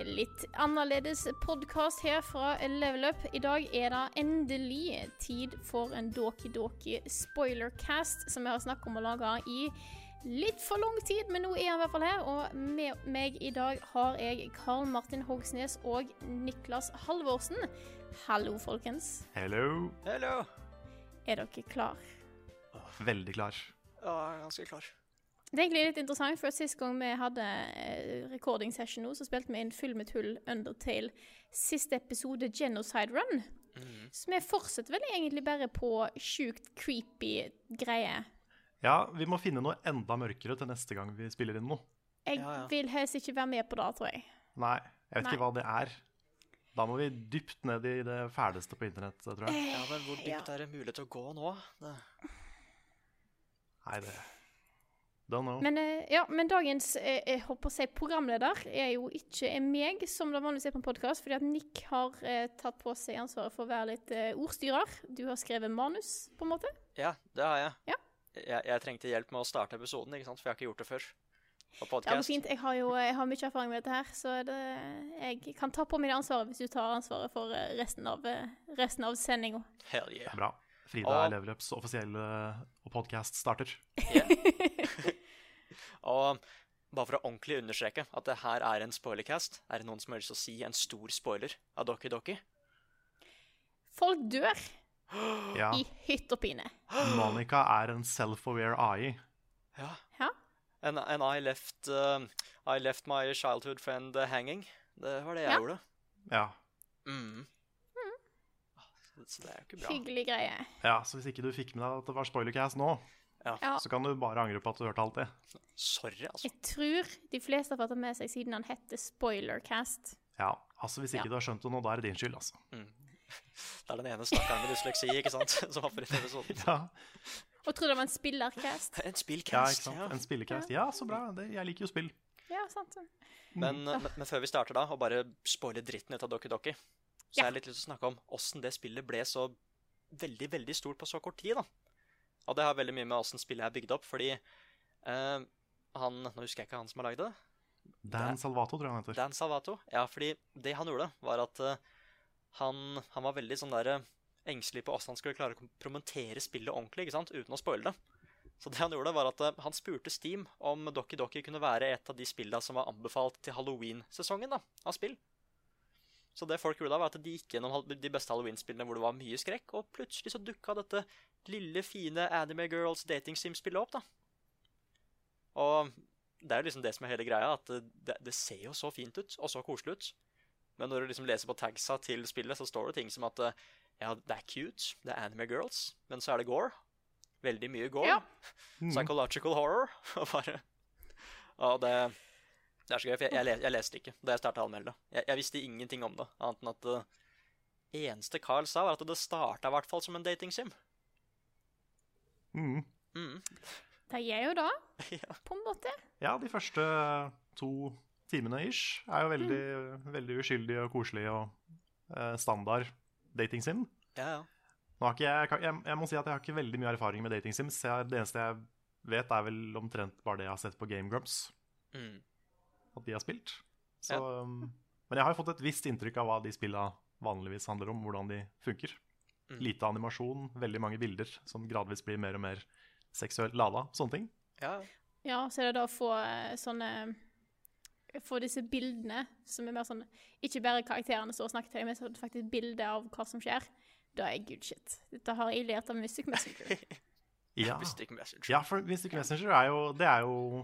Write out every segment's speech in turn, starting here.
En litt annerledes podkast her fra Level Up. I dag er det endelig tid for en Doki Doki spoilercast, som jeg har snakket om å lage i litt for lang tid, men nå er han i hvert fall her. Og med meg i dag har jeg Karl Martin Hogsnes og Niklas Halvorsen. Hallo, folkens. Hello. Hello. Er dere klar? Veldig klar. Ja, ganske klar. Det er egentlig litt interessant, for sist gang vi hadde eh, recording session nå, så spilte vi inn Full med tull Undertale. Siste episode Genocide Run. Så vi fortsetter vel egentlig bare på sjukt creepy greier. Ja, vi må finne noe enda mørkere til neste gang vi spiller inn noe. Jeg Ja, ja. vil helst ikke være med på det, tror jeg. Nei, jeg vet Nei. ikke hva det er. Da må vi dypt ned i det fæleste på internett, tror jeg. Ja, men hvor dypt Ja. er det mulig til å gå nå? Det... Nei, det. Men, eh, ja, men dagens eh, jeg håper å si programleder er jo ikke er meg, som det vanligvis er på en podkast, fordi at Nick har eh, tatt på seg ansvaret for å være litt eh, ordstyrer. Du har skrevet manus, på en måte. Ja, det har jeg. Ja. jeg. Jeg trengte hjelp med å starte episoden, ikke sant? for jeg har ikke gjort det før. På Ja, men podcast. fint. Jeg har jo jeg har mye erfaring med dette her, så det, jeg kan ta på meg det ansvaret hvis du tar ansvaret for eh, resten av, eh, resten av sendinga. Yeah. Bra. Frida Og- er Levelups offisielle podcast starter. Og bare for å ordentlig understreke at det her er en spoilercast, er det noen som har lyst til å si en stor spoiler av Doki Doki? Folk dør Ja. i hytt og pine. Monica er en self-aware AI. Ja. Ja. And, and I left uh, I left my childhood friend hanging. Det var det jeg Ja. gjorde. Ja. Mm. Så, det er jo ikke bra. Hyggelig greie. ja, så hvis ikke du fikk med deg at det var spoilercast nå, Ja. så kan du bare angre på at du hørte alt det. Sorry, altså. Jeg tror de fleste har fått det med seg siden han heter Spoilercast. Ja, altså hvis ikke Ja. du har skjønt det nå, da er det din skyld, altså. Det er den ene stakkaren med dysleksi, ikke sant? Som har inn i episoden. Ja, Og tror det var en spillercast. En ja spillcast, ikke sant? ja. En spillercast. Ja, så bra. Det, jeg liker jo spill. Ja, sant. Men, men, men før vi starter da, og bare spoile dritten ut av Doki Doki, så Ja. har litt lyst til å snakke om åssen det spillet ble så veldig, veldig stort på så kort tid, da. Og det har veldig mye med åssen spillet er bygd opp, fordi uh, han Nå husker jeg ikke han som har lagd det. Dan Salvato, tror jeg han heter. Dan Salvato. Ja, fordi det han gjorde, var at uh, han, han var veldig sånn der uh, engstelig på åssen han skulle klare å promotere spillet ordentlig, ikke sant, uten å spoile det. Så det han gjorde, var at han spurte Steam om Doki Doki kunne være et av de spillene som var anbefalt til Halloween-sesongen da, av spill. Så det folk gjorde da, var at de gikk gjennom de beste Halloween-spillene hvor det var mye skrekk, og plutselig så dukka dette lille, fine Anime Girls dating sim-spillet opp, da. Og det er jo liksom det som er hele greia, at det, det, ser jo så fint ut, og så koselig ut. Men når du liksom leser på tagsa til spillet, så står det ting som at ja, det er cute, det er anime girls, men så er det gore. Veldig mye gore. Ja. Psychological horror. Og bare Og det, det er så gøy, for jeg, jeg, jeg leste ikke da jeg starta å anmelde det. Jeg, jeg visste ingenting om det, annet enn at det eneste Carl sa, var at det starta i hvert fall som en datingsim. Mm. Mm. Det gjør jo da, ja. på en måte. Ja, de første to timene ish er jo veldig, veldig uskyldig og koselig og eh, standard dating-sim. ja, ja. Nå har ikke jeg, jeg, jeg, jeg må si at jeg har ikke veldig mye erfaring med dating-sims. Det eneste jeg vet, er vel omtrent bare det jeg har sett på Game Grumps. Mm. At de har spilt. Så, ja. men jeg har jo fått et visst inntrykk av hva de spilla vanligvis handler om. Hvordan de funker. Mm. Lite animasjon, veldig mange bilder som gradvis blir mer og mer seksuelt lada. Sånne ting. ja. Ja, så er det da å få eh, sånne Få disse bildene som er mer sånn Ikke bare karakterene og snakker til deg, men faktisk bilde av hva som skjer. Da er good shit. Dette har jeg lært av Mystic Messenger. Ja, Mystic Messenger. ja for Mystic Messenger er jo Det er jo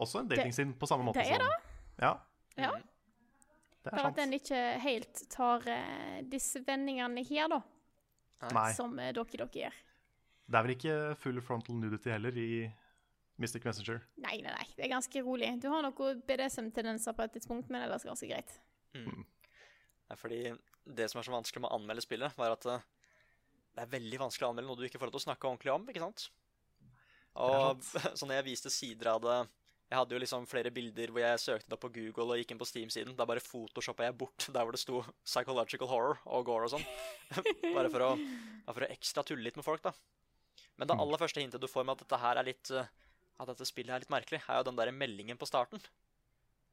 også en datingside på samme måte det er som Ja, Ja. Mm. det er Bare at en den ikke helt tar eh, disse vendingene her, da. Nei. Som eh, dere dere gjør. Det er vel ikke full frontal nudity heller i Mystic Messenger. Nei, nei, nei. Det er ganske rolig. Du har noen BDSM-tendenser på et tidspunkt, men ellers ganske greit. Mm. Nei, fordi det som er så vanskelig med å anmelde spillet, var at eh, det er veldig vanskelig å anmelde noe du ikke får lov til å snakke ordentlig om, ikke sant? Og så når jeg viste sider av det Jeg hadde jo liksom flere bilder hvor jeg søkte det på Google og gikk inn på Steam-siden. Da bare photoshoppa jeg bort der hvor det sto 'psychological horror' og gore og sånn. bare for å, for å ekstra tulle litt med folk, da. Men det aller første hintet du får med at dette her er litt eh, At dette spillet er litt merkelig, er jo den der meldingen på starten.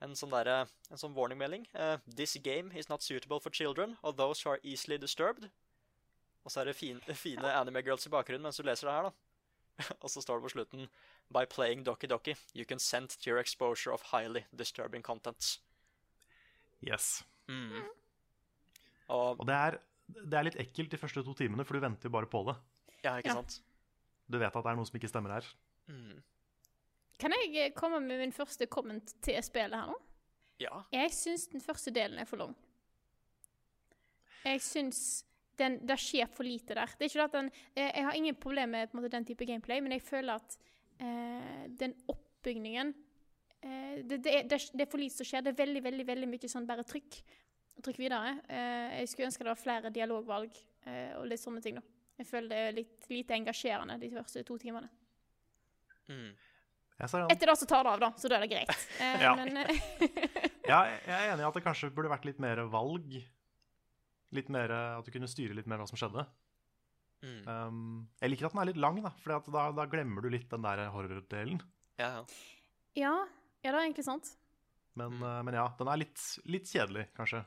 En sånn, der, en sånn warning-melding. Uh, 'This game is not suitable for children or those who are easily disturbed'. Og så er det fine, fine anime-girls i bakgrunnen mens du leser det her, da. Og så står det på slutten 'By playing Doki Doki, you consent to your exposure of highly disturbing contents'. Yes. Mm. Og Og det er, det er litt ekkelt de første to timene, for du venter jo bare på det. Ja, ikke Ja. sant? Du vet at det er noe som ikke stemmer her. Mm. Kan jeg eh, komme med min første comment til spillet her nå? Ja. Jeg syns den første delen er for lang. Jeg syns den, det skjer for lite der. Det er ikke at den, jeg, har ingen problem med på en måte, den type gameplay, men jeg føler at eh, den oppbygningen eh, det, det, er, det, er- for lite som skjer. Det er veldig veldig, veldig mye sånn bare trykk. Trykk videre. Eh, jeg skulle ønske det var flere dialogvalg eh, og litt sånne ting. da. Jeg føler det er litt lite engasjerende de første to timene. Mm. Etter det så tar det av, da, så da er det greit. Eh, Ja. Men eh, Ja, jeg er enig i at det kanskje burde vært litt mer valg. Litt mer, At du kunne styre litt mer hva som skjedde. Mm. Um, jeg liker at den er litt lang, da, for da, da glemmer du litt den der horror-delen. Ja, ja. ja, ja, det er egentlig sant. Men, Mm. uh, men ja, den er litt, litt kjedelig, kanskje.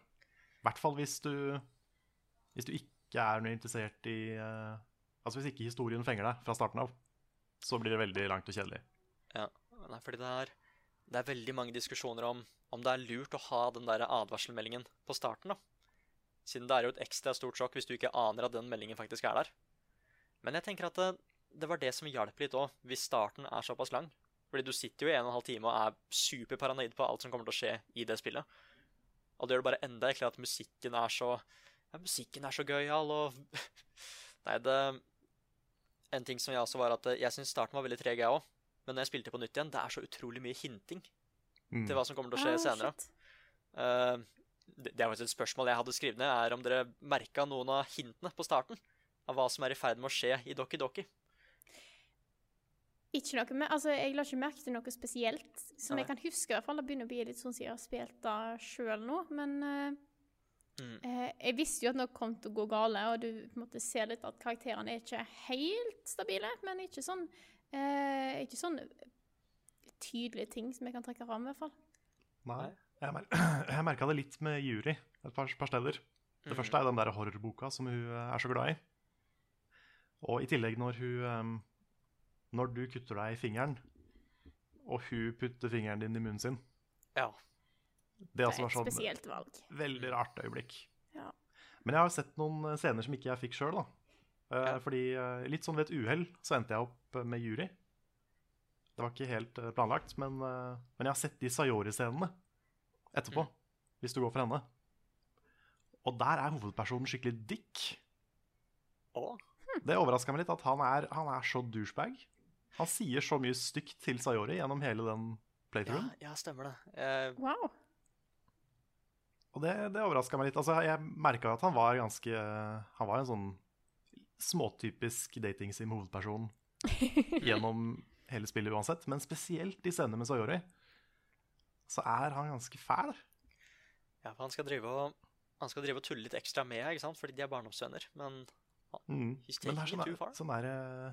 I hvert fall hvis du Hvis du ikke er noe interessert i uh, Altså hvis ikke historien fenger deg fra starten av, så blir det veldig langt og kjedelig. Ja, Nei, fordi det er, det er veldig mange diskusjoner om om det er lurt å ha den der advarselmeldingen på starten. da. Siden det er jo et ekstra stort sjokk hvis du ikke aner at den meldingen faktisk er der. Men jeg tenker at det, det var det som hjalp litt òg, hvis starten er såpass lang. Fordi du sitter jo i en og en halv time og er superparanoid på alt som kommer til å skje i det spillet. Og det gjør det bare enda eklere at musikken er så ja, musikken er så gøyal, og Nei, det En ting som jeg også var at eh, jeg syns starten var veldig treg, jeg òg. Men når jeg spilte på nytt igjen, det er så utrolig mye hinting Mm. til hva som kommer til å skje Ah, senere. shit. Det, er faktisk et spørsmål jeg hadde skrevet ned, er om dere merka noen av hintene på starten av hva som er i ferd med å skje i Doki Doki. Ikke noe, med, altså, jeg la ikke merke til noe spesielt som Nei. jeg kan huske. i hvert fall. Det begynner å bli litt sånn siden jeg har spilt det sjøl nå. Men uh, Mm. eh, jeg visste jo at noe kom til å gå gale, og du på en måte ser litt at karakterene er ikke helt stabile, men ikke sånn uh, Ikke sånn tydelige ting som jeg kan trekke fram, i hvert fall. Nei. Jeg, mer jeg merka det litt med Juri et par, par steder. Det mm. første er den der horrorboka som hun eh, er så glad i. Og i tillegg når hun eh, Når du kutter deg i fingeren, og hun putter fingeren din i munnen sin. Ja. Det Det er et sånn spesielt valg. veldig rart øyeblikk. Ja. Men jeg har sett noen eh, scener som ikke jeg fikk sjøl. Ja. Fordi eh, litt sånn ved et uhell så endte jeg opp med jury. Det var ikke helt planlagt, men, men jeg har sett de Sayori-scenene etterpå, Mm. hvis du går for henne. Og der er hovedpersonen skikkelig dick. Å? Det overraska meg litt at han er, han er så douchebag. Han sier så mye stygt til Sayori gjennom hele den playthroughen. ja, stemmer det. Uh... Wow. Og det, det overraska meg litt. Altså, jeg merka at han var ganske Han var en sånn småtypisk datingsim-hovedperson gjennom hele spillet uansett. Men spesielt i scenene med Sayori så er han ganske fæl. ja, for han skal drive og han skal drive og tulle litt ekstra med, ikke sant? fordi de er barndomsvenner. Men Mm. Men det er sånn, far. sånn der eh,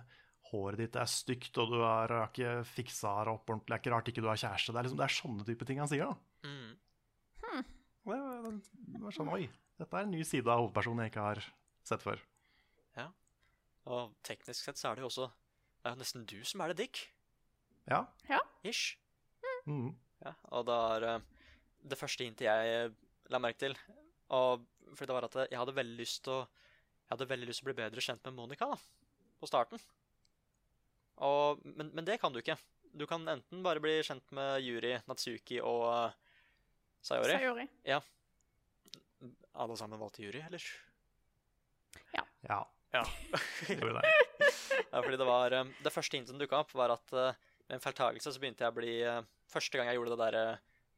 Håret ditt er stygt, og du har, har ikke fiksa det opp ordentlig. Det er ikke rart ikke du har kjæreste. Det er, liksom, det er sånne type ting han sier. da mm, Og det, var- det var sånn, Oi, dette er en ny side av hovedpersonen jeg ikke har sett før. Og teknisk sett så er det jo også Det er jo nesten du som er det dick. Ja. Ish. Mm. Ja, og det er eh, det første hintet jeg la merke til. Og for det var at jeg hadde veldig lyst til å Jeg hadde veldig lyst til å bli bedre kjent med Monica da, på starten. Og, men, men det kan du ikke. Du kan enten bare bli kjent med Yuri, Natsuki og uh, Sayori. Sayori. Alle sammen valgte Yuri, eller? Ja, Ja. gjorde det. Ja, fordi det var um, Det første hintet som dukka opp, var at uh, med en feiltagelse så begynte jeg å bli uh, Første gang jeg gjorde det derre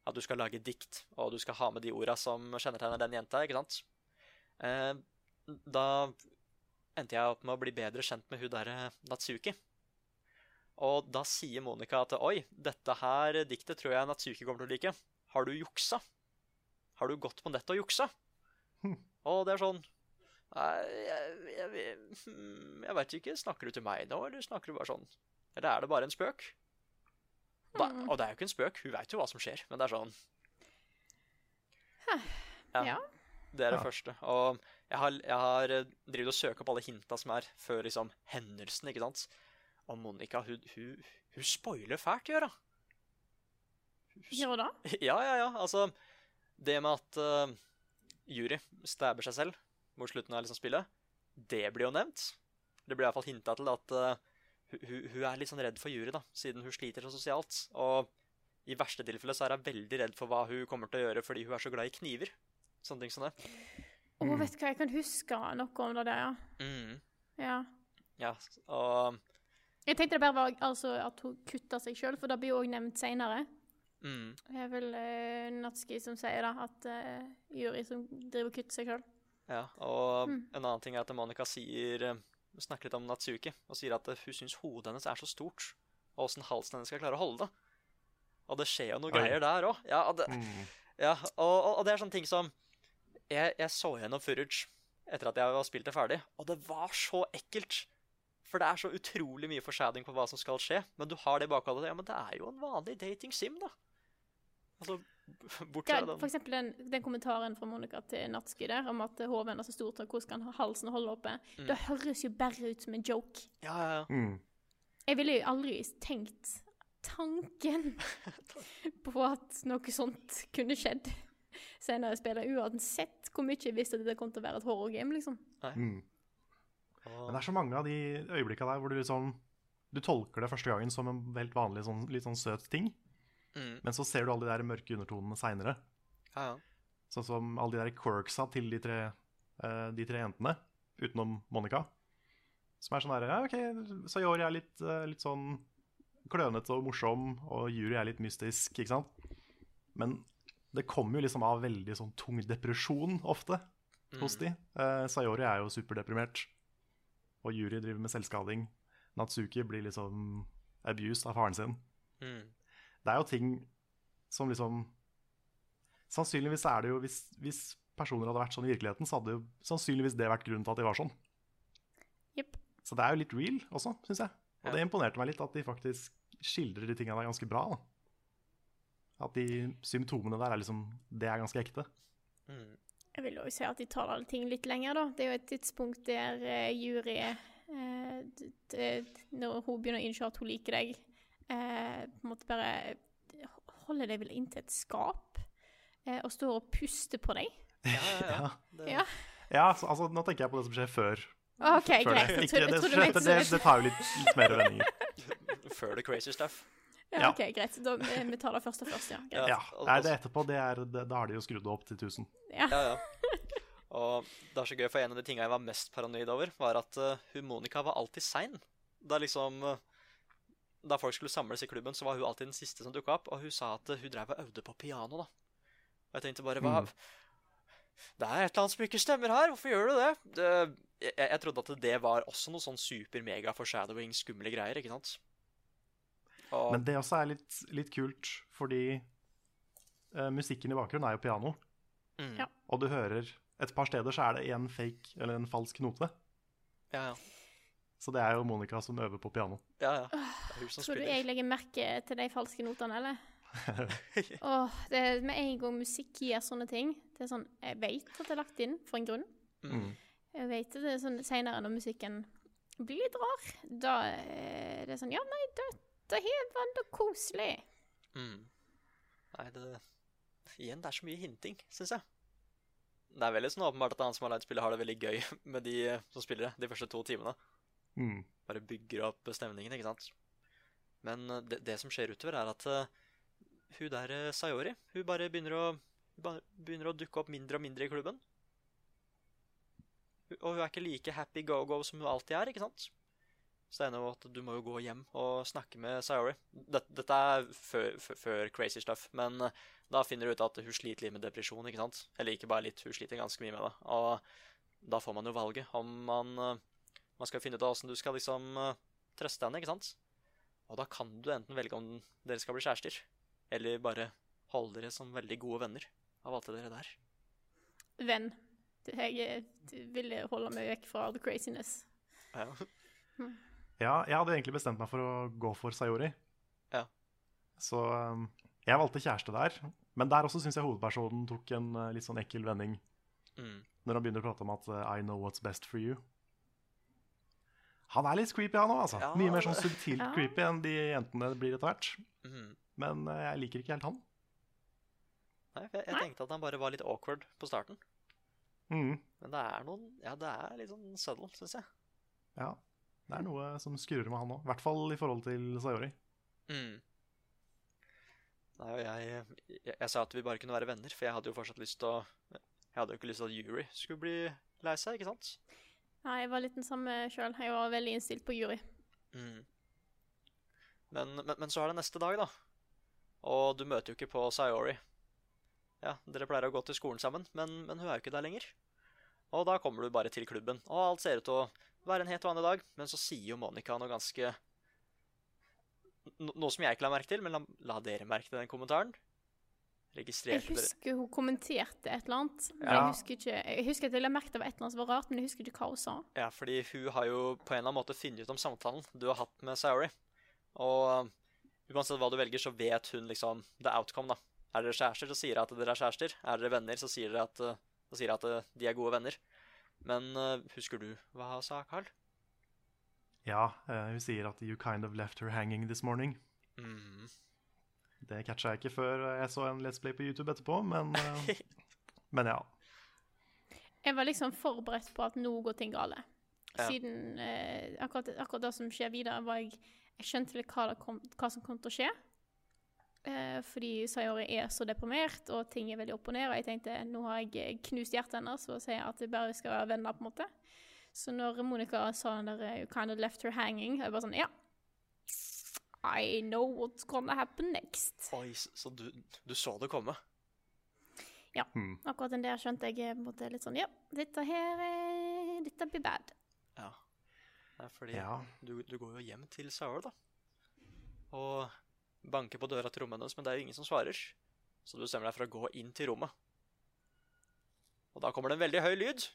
at du skal lage dikt, og du skal ha med de orda som kjennetegner den jenta, ikke sant? Eh, da endte jeg opp med å bli bedre kjent med hun derre Natsuki. Og da sier Monica at oi, dette her diktet tror jeg Natsuki kommer til å like. Har du juksa? Har du gått på nettet og juksa? Og det er sånn Nei, jeg, jeg, jeg, jeg veit ikke. Snakker du til meg nå, eller snakker du bare sånn Eller er det bare en spøk? Da, og det er jo ikke en spøk, hun veit jo hva som skjer, men det er sånn Ja. Det er det Ja. første. Og jeg har, jeg har eh, drevet og søkt opp alle hinta som er før liksom hendelsen, ikke sant. Og Monica, hun, hun, hun spoiler fælt, gjør hun. Gjør hun det? Ja, ja, ja. Altså, det med at uh, Jury stabber seg selv mot slutten av liksom spillet, det blir jo nevnt. Det blir iallfall hinta til at uh, hun, hun- er litt sånn redd for jury, da, siden hun sliter så sosialt. Og i verste tilfelle så er hun veldig redd for hva hun kommer til å gjøre fordi hun er så glad i kniver. Sånne ting som det. Å, vet du hva, jeg kan huske noe om det der, ja. Mm. ja. Ja, og Jeg tenkte det bare var altså, at hun kutta seg sjøl, for det blir jo òg nevnt seinere. mm, Det er vel uh, Natski som sier da, at uh, jury som driver og kutter seg sjøl. Ja, og Mm. en annen ting er at Monica sier eh, snakker litt om Natsuki, og sier at hun syns hodet hennes er så stort, og åssen halsen hennes skal klare å holde det. Og det skjer jo noe Oi. greier der òg. Ja, og det, Mm. ja og, og, og det er sånne ting som Jeg, jeg så gjennom Furage etter at jeg har spilt det ferdig, og det var så ekkelt. For det er så utrolig mye forshading på hva som skal skje, men du har det i bakhodet. Ja, men det er jo en vanlig dating-sim, da. Altså, bort fra For den eksempel den, den kommentaren fra Monica til Natski der, om at hoven er så stort, og hvordan skal han halsen holde oppe, Mm. det høres jo bare ut som en joke. Ja, ja, ja. Mm. Jeg ville jo aldri tenkt tanken på at noe sånt kunne skjedd senere i spillet, uansett hvor mye jeg visste at det kom til å være et horrorgame, liksom. Mm. Men det er så mange av de øyeblikka der hvor du liksom Du tolker det første gangen som en helt vanlig sånn, litt sånn søt ting, Mm, men så ser du alle de der mørke undertonene seinere. ja, ja. Sånn som alle de der quirksa til de tre, uh, de tre jentene, utenom Monica. Som er sånn der Ja, OK, Sayori er litt, uh, litt sånn klønete og morsom, og Yuri er litt mystisk, ikke sant? Men det kommer jo liksom av veldig sånn tung depresjon ofte hos de. Uh, Sayori er jo superdeprimert, og Yuri driver med selvskading. Natsuki blir liksom abused av faren sin. Mm. Det er jo ting som liksom Sannsynligvis er det jo Hvis, hvis personer hadde vært sånn i virkeligheten, så hadde jo sannsynligvis det vært grunnen til at de var sånn. Yep. Så det er jo litt real også, syns jeg. Og Ja. det imponerte meg litt at de faktisk skildrer de tingene der ganske bra. da. At de symptomene der er liksom Det er ganske ekte. Mm. Jeg vil òg si at de tar alle ting litt lenger, da. Det er jo et tidspunkt der uh, jury uh, d- d- Når hun begynner å innse at hun liker deg, eh, på en måte bare holder deg vel inntil et skap eh, og står og puster på deg. Ja, ja, ja. Ja, Ja. ja altså, Nå tenker jeg på det som skjer før. OK, før greit. det. Ikke, det, det, det, det, tar jo litt, litt mer vendinger. Før the crazy stuff. Ja. OK, greit. Da, vi tar det først og først, ja. Greit. Ja, Nei, det etterpå, det er, det, da har de jo skrudd det opp til 1000. Ja. Ja, ja. Og det er så gøy, for en av de tinga jeg var mest paranoid over, var at uh, hun Monica var alltid sein. Da liksom uh, Da folk skulle samles i klubben, så var hun alltid den siste som dukka opp, og hun sa at hun drev og øvde på piano, da. Og jeg tenkte bare hva Det er et eller annet som ikke stemmer her, hvorfor gjør du det? det jeg, jeg trodde at det var også noe sånn super-mega foreshadowing, skumle greier, ikke sant? Og, Men det også er litt, litt kult, fordi uh, musikken i bakgrunnen er jo piano. mm, Ja. Og du hører et par steder så er det en fake, eller en falsk note. ja, ja. Så det er jo Monica som øver på piano. ja, ja. Det spiller. Tror du jeg legger merke til de falske notene, eller? Åh, det er med en gang musikk gir sånne ting Det er sånn, Jeg vet at det er lagt inn for en grunn. Mm. Jeg vet at det er sånn senere når musikken blir litt rar, da er det sånn Ja, nei, det her var da koselig. Mm. Nei, det Igjen, det er så mye hinting, syns jeg. Det er veldig sånn åpenbart at han som har leid spillet, har det veldig gøy med de som spiller det de første to timene. Mm. Bare bygger opp stemningen, ikke sant? Men eh, det, det som skjer utover, er at eh, hun der eh, Sayori hun bare begynner å, begynner å dukke opp mindre og mindre i klubben. Og hun er ikke like happy go-go som hun alltid er, ikke sant? Så det ender jo at du må jo gå hjem og snakke med Sayori. Dette, dette er før, før, crazy stuff, men da finner du ut at hun sliter litt med depresjon, ikke sant? Eller ikke bare litt, hun sliter ganske mye med det. Og da får man jo valget om man, man skal finne ut av åssen du skal liksom trøste henne, ikke sant? Og da kan du enten velge om dere skal bli kjærester, eller bare holde dere som veldig gode venner av alt det dere der. Venn. Jeg eh, ville holde meg vekk fra the craziness. Ja. Ja, jeg hadde egentlig bestemt meg for å gå for Sayori. Ja. Så um, jeg valgte kjæreste der. Men der også syns jeg hovedpersonen tok en uh, litt sånn ekkel vending. Mm. Når han begynner å prate om at uh, I know what's best for you. Han er litt creepy, han òg. Altså. Ja, Mye mer sånn subtilt Ja. creepy enn de jentene blir etter hvert. Mm. Men uh, jeg liker ikke helt han. Nei, for jeg, jeg Nei. tenkte at han bare var litt awkward på starten. Mm. Men det er noen Ja, det er litt sånn subtle, syns jeg. Ja. Det er noe som skurrer med han òg. I hvert fall i forhold til Sayori. Mm. Nei, og jeg, jeg, jeg sa at vi bare kunne være venner, for jeg hadde jo fortsatt lyst til å Jeg hadde jo ikke lyst til at Yuri skulle bli lei seg, ikke sant? Nei, jeg var litt den samme sjøl. Jeg var veldig innstilt på jury. Mm. Men, men, men så er det neste dag, da. Og du møter jo ikke på Sayori. Ja, dere pleier å gå til skolen sammen, men, men hun er jo ikke der lenger. Og da kommer du bare til klubben, og alt ser ut til å være en helt vanlig dag, men så sier jo Monica noe ganske no, Noe som jeg ikke la merke til, men la, la dere merke til den kommentaren? Jeg det. Jeg husker hun kommenterte et eller annet. Men Ja. jeg husker ikke Jeg husker at jeg la merke til et eller annet som var rart, men jeg husker ikke hva hun sa. Ja, fordi hun har jo på en eller annen måte funnet ut om samtalen du har hatt med Sayori. Og um, uansett hva du velger, så vet hun liksom the outcome, da. Er dere kjærester, så sier hun at dere er kjærester. Er dere venner, så sier dere at, uh, så sier hun at uh, de er gode venner. Men uh, husker du hva hun sa, Carl? Ja, uh, hun sier at 'you kind of left her hanging this morning'. Mm. Det catcha jeg ikke før jeg så en Let's Play på YouTube etterpå, men, eh, men ja. Jeg var liksom forberedt på at nå går ting gale. Siden eh, akkurat, akkurat det som skjer videre, var jeg Jeg skjønte litt hva, kom, hva som kom til å skje. Eh, fordi Sayori er så deprimert, og ting er veldig opp og ned. Og jeg tenkte nå har jeg knust hjertet hennes og sier at vi bare skal være venner, på en måte. Så når Monica sa den der eh, 'you kind of left her hanging', jeg bare sånn Ja. I know what's gonna happen next. Oi, så så du, du så det komme? Ja, Akkurat den der skjønte jeg måtte på litt sånn Ja, dette her eh, Dette blir bad. Ja. Nei, fordi Ja. du, du går jo hjem til Saul, da. Og banker på døra til rommet hennes, men det er jo ingen som svarer. Så du bestemmer deg for å gå inn til rommet. Og da kommer det en veldig høy lyd.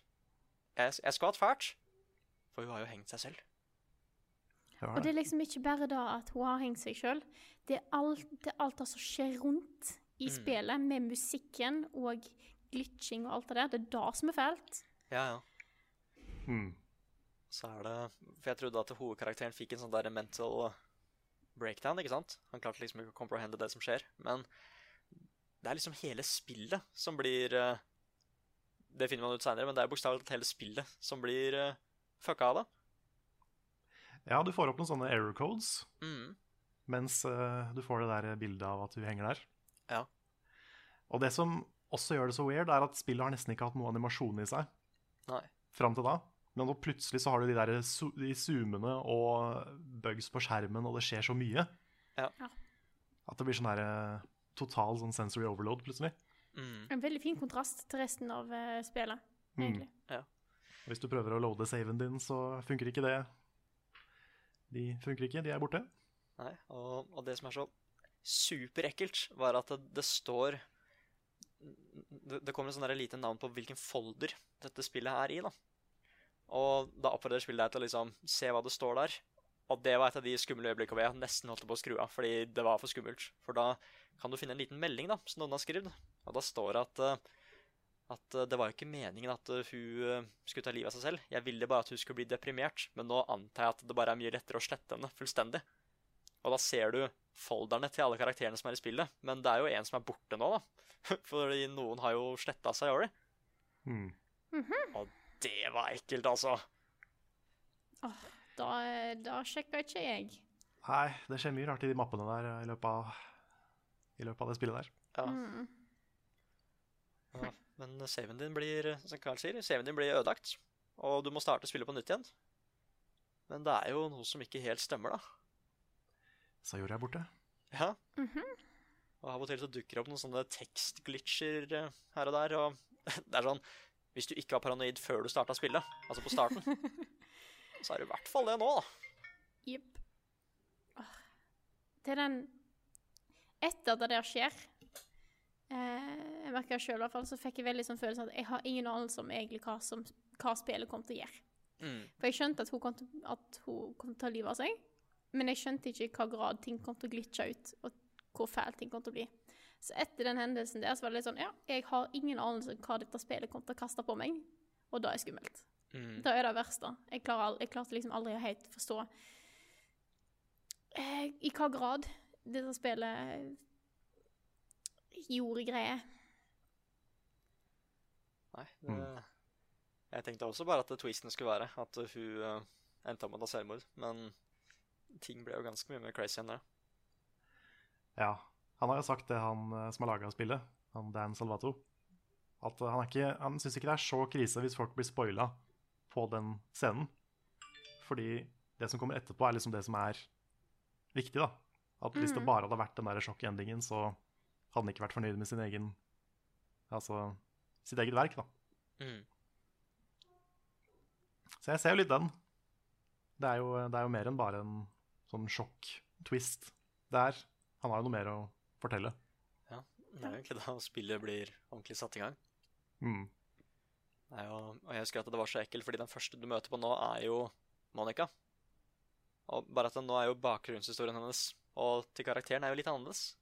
Jeg, jeg skvatt fælt. For hun har jo hengt seg selv. Og det er liksom ikke bare da at hun har hengt seg sjøl. Det, er alt- det alt som skjer rundt i Mm. spillet, med musikken og glitching og alt det der. Det er det som er fælt. Ja, ja. Mm. Så er det For jeg trodde at hovedkarakteren fikk en sånn der mental breakdown, ikke sant? Han klarte liksom ikke å comprehende det som skjer. Men det er liksom hele spillet som blir eh, Det finner man ut seinere, men det er bokstavelig talt hele spillet som blir uh, fucka av det. Ja, du får opp noen sånne error codes Mm. mens uh, du får det der bildet av at du henger der. Ja. Og det som også gjør det så weird, er at spillet har nesten ikke hatt noe animasjon i seg Nei. fram til da. Men nå plutselig så har du de der de zoomene og bugs på skjermen, og det skjer så mye. Ja. Ja. At det blir sånn der eh, total sånn sensory overload plutselig. Mm. En veldig fin kontrast til resten av eh, spillet, Mm. egentlig. Og hvis du prøver å loade saven din, så funker ikke det. De funker ikke, de er borte. Nei, og, og det som er så superekkelt, var at det, det står det, det kommer en sånn lite navn på hvilken folder dette spillet er i. da. Og da oppfordrer spillet deg til å liksom se hva det står der. Og det var et av de skumle øyeblikkene hvor jeg nesten holdt på å skru av, fordi det var for skummelt. For da kan du finne en liten melding da, som noen har skrevet, og da står det at, eh, at eh, det var jo ikke meningen at eh, hun eh, skulle ta livet av seg selv. Jeg ville bare at hun skulle bli deprimert, men nå antar jeg at det bare er mye lettere å slette henne fullstendig. Og da ser du folderne til alle karakterene som er i spillet, men det er jo en som er borte nå, da. Fordi noen har jo sletta Sayori. Mm. Og det var ekkelt, altså. Da, da sjekka ikke jeg. Nei, det skjer mye rart i de mappene der i løpet av, i løpet av det spillet der. Ja. Mm. ja. Men saven din blir, som Carl sier, saven din blir ødelagt. Og du må starte spillet på nytt igjen. Men det er jo noe som ikke helt stemmer, da. Sayori er borte. Ja. Mhm. Og av og til så dukker det opp noen sånne tekstglitcher eh, her og der. Og det er sånn Hvis du ikke var paranoid før du starta spillet, altså på starten, så er du i hvert fall det nå, da. Jepp. Til Det er den Etter at det der skjer Jeg merker sjøl i hvert fall, så fikk jeg veldig sånn følelse at jeg har ingen anelse om egentlig hva, som, hva spillet kom til å gjøre. Mm. For jeg skjønte at hun kom til, at hun kom til å ta livet av seg, men jeg skjønte ikke i hva grad ting kom til å glitche ut, og hvor fælt ting kom til å bli. Så etter den hendelsen der, så var det litt sånn Ja, jeg har ingen anelse om hva dette spillet kom til å kaste på meg, og da er skummelt. Mm. Det er det verste. Jeg, klarer, jeg klarte liksom aldri å helt forstå eh, i hva grad dette spillet gjorde greier. Nei, det, Jeg tenkte også bare at twisten skulle være at hun uh, endte opp med å ta selvmord. Men ting ble jo ganske mye mer crazy enn det. Ja. Han har jo sagt det, han eh, som har laga spillet, han Dan Salvato, at eh, han, ikke, han syns ikke det er så krise hvis folk blir spoila på den scenen. Fordi det som kommer etterpå, er liksom det som er viktig, da. At hvis det Mhm. bare hadde vært den der sjokkendingen, så hadde han ikke vært fornøyd med sin egen Altså sitt eget verk, da. Mm. Så jeg ser jo litt den. Det er jo, det er jo mer enn bare en sånn sjokk-twist der. Han har jo noe mer å fortelle. Ja, det er jo egentlig da spillet blir ordentlig satt i gang. Mm. Er jo, og jeg husker at det var så ekkelt, fordi den første du møter på nå, er jo Monica. Og bare at den, nå er jo bakgrunnshistorien hennes og til karakteren er jo litt annerledes.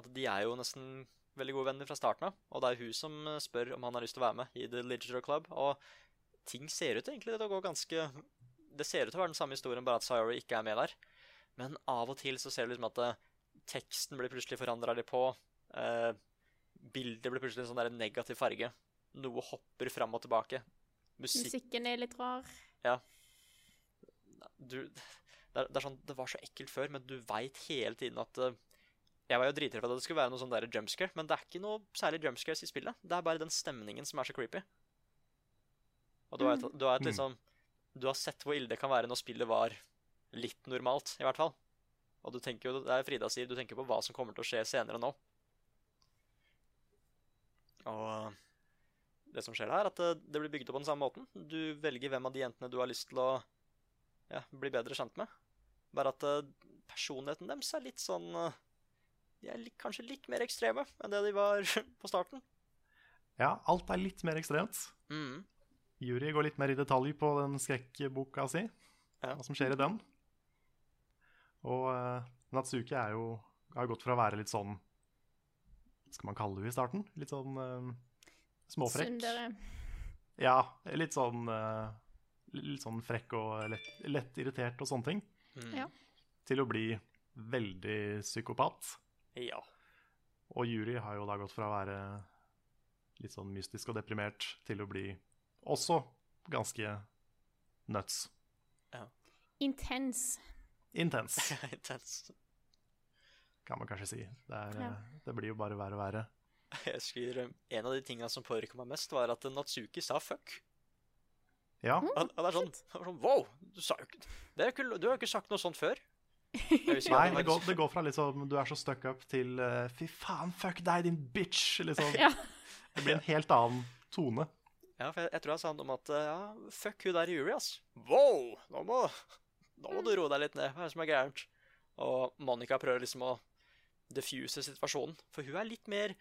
At de er jo nesten veldig gode venner fra starten av. Og det er hun som eh, spør om han har lyst til å være med i The Literature Club. Og ting ser ut egentlig til å gå ganske Det ser ut til å være den samme historien, bare at Sayori ikke er med der. Men av og til så ser du liksom at eh, teksten blir plutselig forandra litt på. Eh, bildet blir plutselig en sånn der negativ farge. Noe hopper fram og tilbake. Musikk Musikken er litt rar. du, det, er, det er sånn, det var så ekkelt før, men du veit hele tiden at eh, Jeg var jo dritredd for at det skulle være noe sånn jumpscare, men det er ikke noe særlig jumpscares i spillet. Det er bare den stemningen som er så creepy. Og du, vet, du, har et Mm. liksom, du har sett hvor ille det kan være når spillet var litt normalt, i hvert fall. Og du tenker jo, det er Frida sier, du tenker på hva som kommer til å skje senere nå. Og eh, det som skjer her, er at det, det blir bygd opp på den samme måten. Du velger hvem av de jentene du har lyst til å ja, bli bedre kjent med. Bare at eh, personligheten deres er litt sånn eh, De er kanskje litt mer ekstreme enn det de var på starten. Ja, alt er litt mer ekstremt. Mm. Yuri går litt mer i detalj på den skrekkboka si, Ja. hva som skjer i den. Og uh, Natsuki er jo, har gått fra å være litt sånn Hva skal man kalle det i starten? Litt sånn uh, småfrekk. Sundere. Ja, litt sånn uh, Litt sånn frekk og lett, lett irritert og sånne ting. Mm. Ja. Til å bli veldig psykopat. Ja. Og Yuri har jo da gått fra å være litt sånn mystisk og deprimert til å bli også ganske nuts. Intens. Intens, Intens. kan man kanskje si. Det, er, Ja. det blir jo bare verre og verre. Jeg husker eh, En av de tinga som påvirka meg mest, var at Natsuki sa fuck. Ja, Mm, han, han, er sånn, han, er sånn Wow! Du, sa jo ikke, det er ikke, du har jo ikke sagt noe sånt før. Nei, det går, det går fra liksom du er så stuck up til eh, fy faen, fuck deg, din bitch! Liksom. Ja. Det blir en helt annen tone. Ja, for jeg, jeg tror jeg sa noe om at eh, ja, fuck hun der Yuri, ass. Wow! Nå må, nå må du roe deg litt ned. Hva er det som er gærent? Og Monica prøver liksom å diffuse situasjonen, for hun er litt mer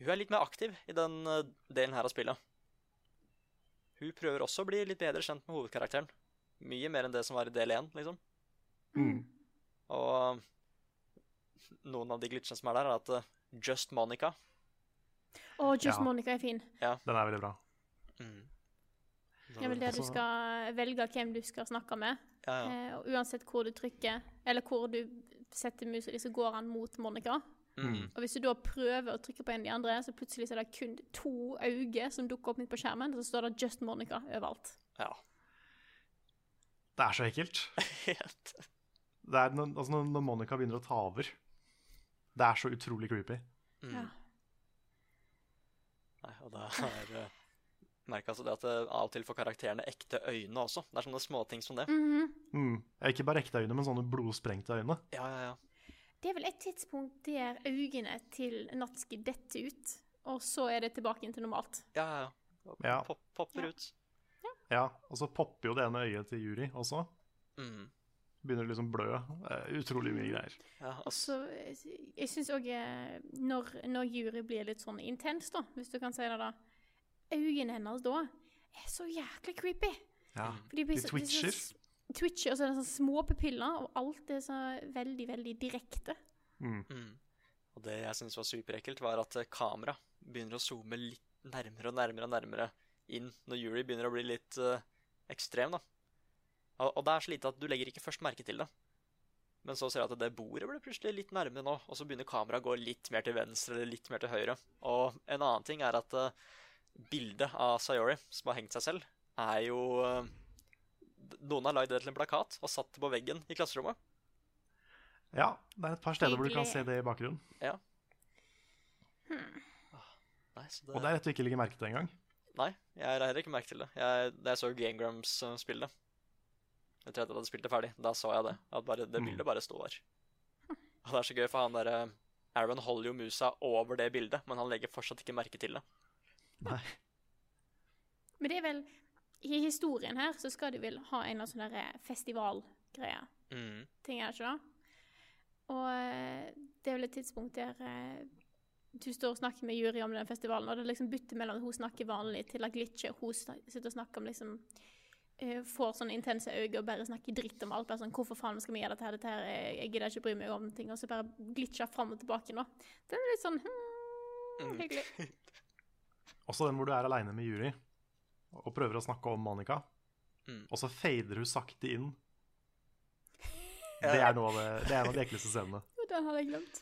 Hun er litt mer aktiv i den eh, delen her av spillet. Hun prøver også å bli litt bedre kjent med hovedkarakteren. Mye mer enn det som var i del én, liksom. Mm. Og noen av de glitchene som er der, er at eh, Just Monica Å, Just Ja. Monica er fin. Ja. Den er veldig bra. mm. Er vel det du skal velge hvem du skal snakke med. Ja, ja. Eh, og uansett hvor du trykker, eller hvor du setter musa di, så går han mot Monica. Mm. Og hvis du da prøver å trykke på en av de andre, så plutselig så er det kun to øyne som dukker opp midt på skjermen, og så står det 'Just Monica' overalt. ja. Det er så ekkelt. Er når, altså når, Monica begynner å ta over. Det er så utrolig creepy. Mm. Ja. Nei, og det er Merk Merka altså det at det av og til får karakterene ekte øyne også. Det er sånne småting som det. Mhm. Mm. Ikke bare ekte øyne, men sånne blodsprengte øyne. Ja, ja, ja. Det er vel et tidspunkt der øynene til Natski detter ut, og så er det tilbake inn til normalt. ja, ja, ja. Og Pop, popper Ja. ut. Ja, Og så popper jo det ene øyet til Juri også. Mm. Begynner liksom blø. Utrolig mye greier. Ja, Og altså, så eh, Jeg syns òg når, når jury blir litt sånn intens, da, hvis du kan si det, da Øynene hennes da er så jæklig creepy. Ja, de, blir De så- twitcher. så, twitcher, og så er det sånn små pupiller, og alt er så veldig, veldig direkte. Mm. mm. Og det jeg syns var superekkelt, var at eh, kamera begynner å zoome litt nærmere og nærmere og nærmere inn når jury begynner å bli litt uh, ekstrem, da. Og, og det er så lite at du legger ikke først merke til det. Men så ser du at det bordet blir plutselig litt nærmere nå, og så begynner kameraet å gå litt mer til venstre eller litt mer til høyre. Og en annen ting er at eh, bildet av Sayori, som har hengt seg selv, er jo eh, Noen har lagd det til en plakat og satt det på veggen i klasserommet. Ja, det er et par steder hvor du kan se det i bakgrunnen. Nei, så Og det er rett og slett ikke legge merke til engang. Nei, jeg har heller ikke merke til det. Jeg, da jeg så uh, spille det, etter at jeg hadde spilt det ferdig, da så jeg det. At bare, det Mm. bildet bare står. Og det er så gøy, for han derre Aaron holder jo musa over det bildet, men han legger fortsatt ikke merke til det. Nei. Men det er vel I historien her så skal de vel ha en av sånne festivalgreier. Mm. ting, er det ikke det? Og eh, det er vel et tidspunkt der eh, du står og snakker med jury om den festivalen, og det liksom bytter mellom at hun snakker vanlig til at glitcher. Hun sitter og snakker om liksom eh, Får sånne intense øyne og bare snakker dritt om alt. Bare sånn 'Hvorfor faen skal vi gjøre dette her? Dette her eh, jeg gidder ikke bry meg om ting.' Og så bare glitcher fram og tilbake nå. Den er litt sånn hmm, Mm. Også den hvor du er aleine med jury og prøver å snakke om Monica, Mm. og så fader hun sakte inn. Det er, noe av det, det er en av de ekleste scenene. Den hadde jeg glemt.